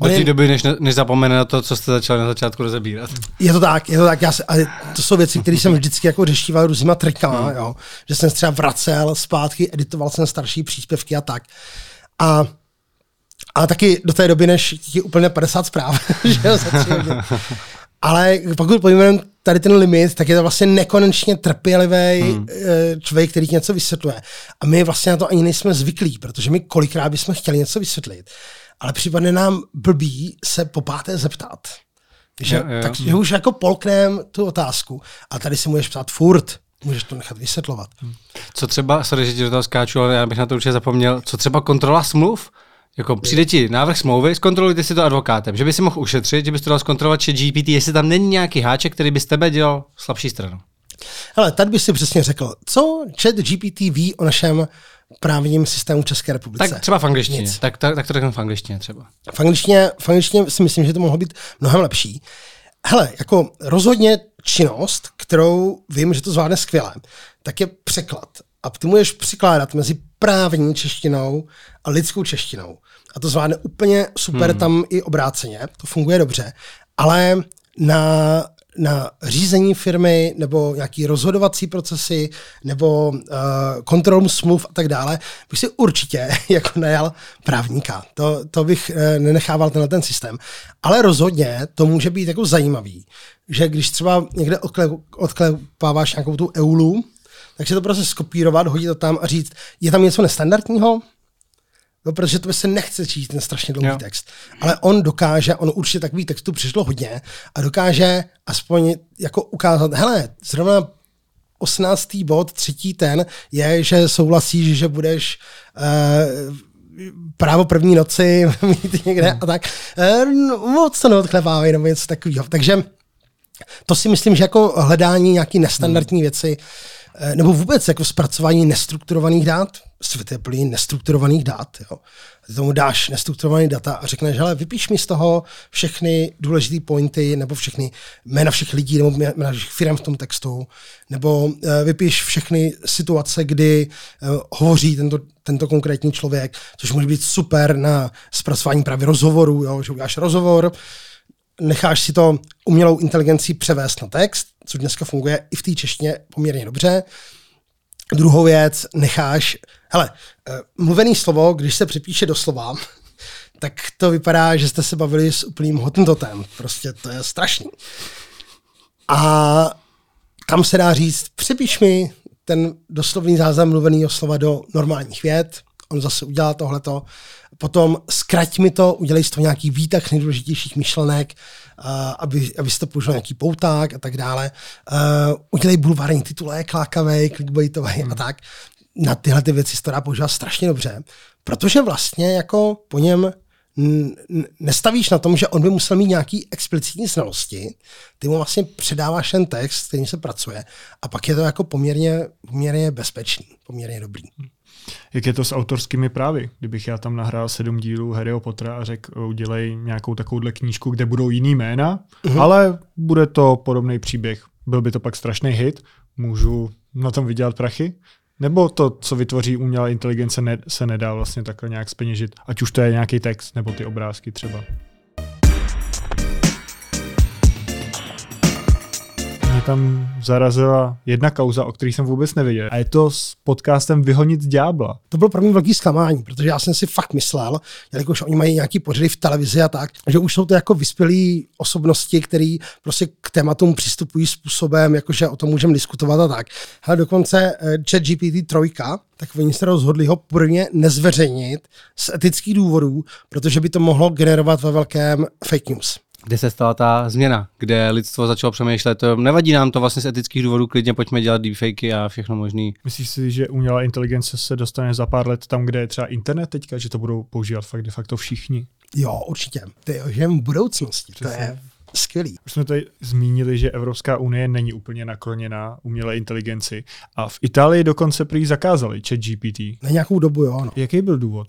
Do té doby, než, než zapomene na to, co jste začali na začátku rozebírat. Je to tak, je to tak. Já se, ale to jsou věci, které jsem vždycky jako řešíval různýma trikama, hmm. jo. Že jsem třeba vracel zpátky, editoval jsem starší příspěvky a tak. A a taky do té doby, než ti úplně 50 zpráv, že jo, za tři Ale pokud pojmenujeme tady ten limit, tak je to vlastně nekonečně trpělivý hmm. Eh, člověk, který něco vysvětluje. A my vlastně na to ani nejsme zvyklí, protože my kolikrát bychom chtěli něco vysvětlit, ale připadne nám blbý se po páté zeptat. Že, jo, jo. Takže už jako polknem tu otázku a tady si můžeš ptát furt, můžeš to nechat vysvětlovat. Co třeba, sorry, že ti do toho skáču, ale já bych na to určitě zapomněl, co třeba kontrola smluv? Jako přijde ti návrh smlouvy, zkontrolujte si to advokátem, že by si mohl ušetřit, že bys to dal zkontrolovat že GPT, jestli tam není nějaký háček, který by z tebe dělal slabší stranu. Ale tady by si přesně řekl, co chat GPT ví o našem právním systému České republice. Tak třeba v angličtině. Tak, tak, tak to řeknu v angličtině třeba. V angličtině, v angličtině si myslím, že to mohlo být mnohem lepší. Hele, jako rozhodně činnost, kterou vím, že to zvládne skvěle, tak je překlad. A ty můžeš překládat mezi právní češtinou a lidskou češtinou. A to zvládne úplně super hmm. tam i obráceně, to funguje dobře, ale na, na řízení firmy nebo nějaký rozhodovací procesy nebo uh, kontrolu smluv a tak dále, bych si určitě jako najal právníka. To, to bych uh, nenechával tenhle ten systém. Ale rozhodně to může být jako zajímavý, že když třeba někde odklepáváš nějakou tu eulu, tak si to prostě skopírovat, hodit to tam a říct, je tam něco nestandardního? No, protože to by se nechce číst ten strašně dlouhý jo. text. Ale on dokáže, on určitě takový textu přišlo hodně a dokáže aspoň jako ukázat, hele, zrovna 18. bod, třetí ten, je, že souhlasíš, že budeš uh, právo první noci mít někde hmm. a tak. Uh, no, moc to neodklepávej nebo něco takového. Takže to si myslím, že jako hledání nějaký nestandardní hmm. věci nebo vůbec jako zpracování nestrukturovaných dát, svět je plný nestrukturovaných dát. Jo. Tomu dáš nestrukturovaný data a řekneš, hele, vypíš mi z toho všechny důležité pointy, nebo všechny jména všech lidí, nebo jména všech firm v tom textu, nebo uh, vypíš všechny situace, kdy uh, hovoří tento, tento konkrétní člověk, což může být super na zpracování právě rozhovoru, jo, že uděláš rozhovor, necháš si to umělou inteligencí převést na text, což dneska funguje i v té češtině poměrně dobře. Druhou věc, necháš, hele, eh, mluvený slovo, když se přepíše do slova, tak to vypadá, že jste se bavili s úplným hottentotem. Prostě to je strašný. A tam se dá říct, přepíš mi ten doslovný záznam mluveného slova do normálních vět, on zase udělá tohleto, potom zkrať mi to, udělej z toho nějaký výtah nejdůležitějších myšlenek, aby, abyste použil nějaký pouták a tak dále. Uh, udělej bulvární titulek, lákavý, clickbaitový hmm. a tak. Na tyhle ty věci se to dá používat strašně dobře, protože vlastně jako po něm nestavíš na tom, že on by musel mít nějaký explicitní znalosti, ty mu vlastně předáváš ten text, kterým se pracuje a pak je to jako poměrně, poměrně bezpečný, poměrně dobrý. Jak je to s autorskými právy? Kdybych já tam nahrál sedm dílů Harryho Pottera a řekl, udělej nějakou takovouhle knížku, kde budou jiný jména, mm-hmm. ale bude to podobný příběh. Byl by to pak strašný hit, můžu na tom vydělat prachy? Nebo to, co vytvoří umělá inteligence, ne, se nedá vlastně takhle nějak speněžit? Ať už to je nějaký text nebo ty obrázky třeba. Tam zarazila jedna kauza, o který jsem vůbec nevěděl. A je to s podcastem Vyhonit ďábla. To bylo pro mě velký zklamání, protože já jsem si fakt myslel, jelikož oni mají nějaký pořady v televizi a tak, že už jsou to jako vyspělí osobnosti, který prostě k tématům přistupují způsobem, jakože o tom můžeme diskutovat a tak. Ale dokonce eh, chat GPT 3, tak oni se rozhodli ho prvně nezveřejnit z etických důvodů, protože by to mohlo generovat ve velkém fake news kde se stala ta změna, kde lidstvo začalo přemýšlet, nevadí nám to vlastně z etických důvodů, klidně pojďme dělat deepfakey a všechno možný. Myslíš si, že umělá inteligence se dostane za pár let tam, kde je třeba internet teďka, že to budou používat fakt de facto všichni? Jo, určitě. To je že v budoucnosti. Přesně. To je skvělý. Už jsme tady zmínili, že Evropská unie není úplně nakloněná umělé inteligenci a v Itálii dokonce prý zakázali chat GPT. Na nějakou dobu, jo. No. Jaký byl důvod?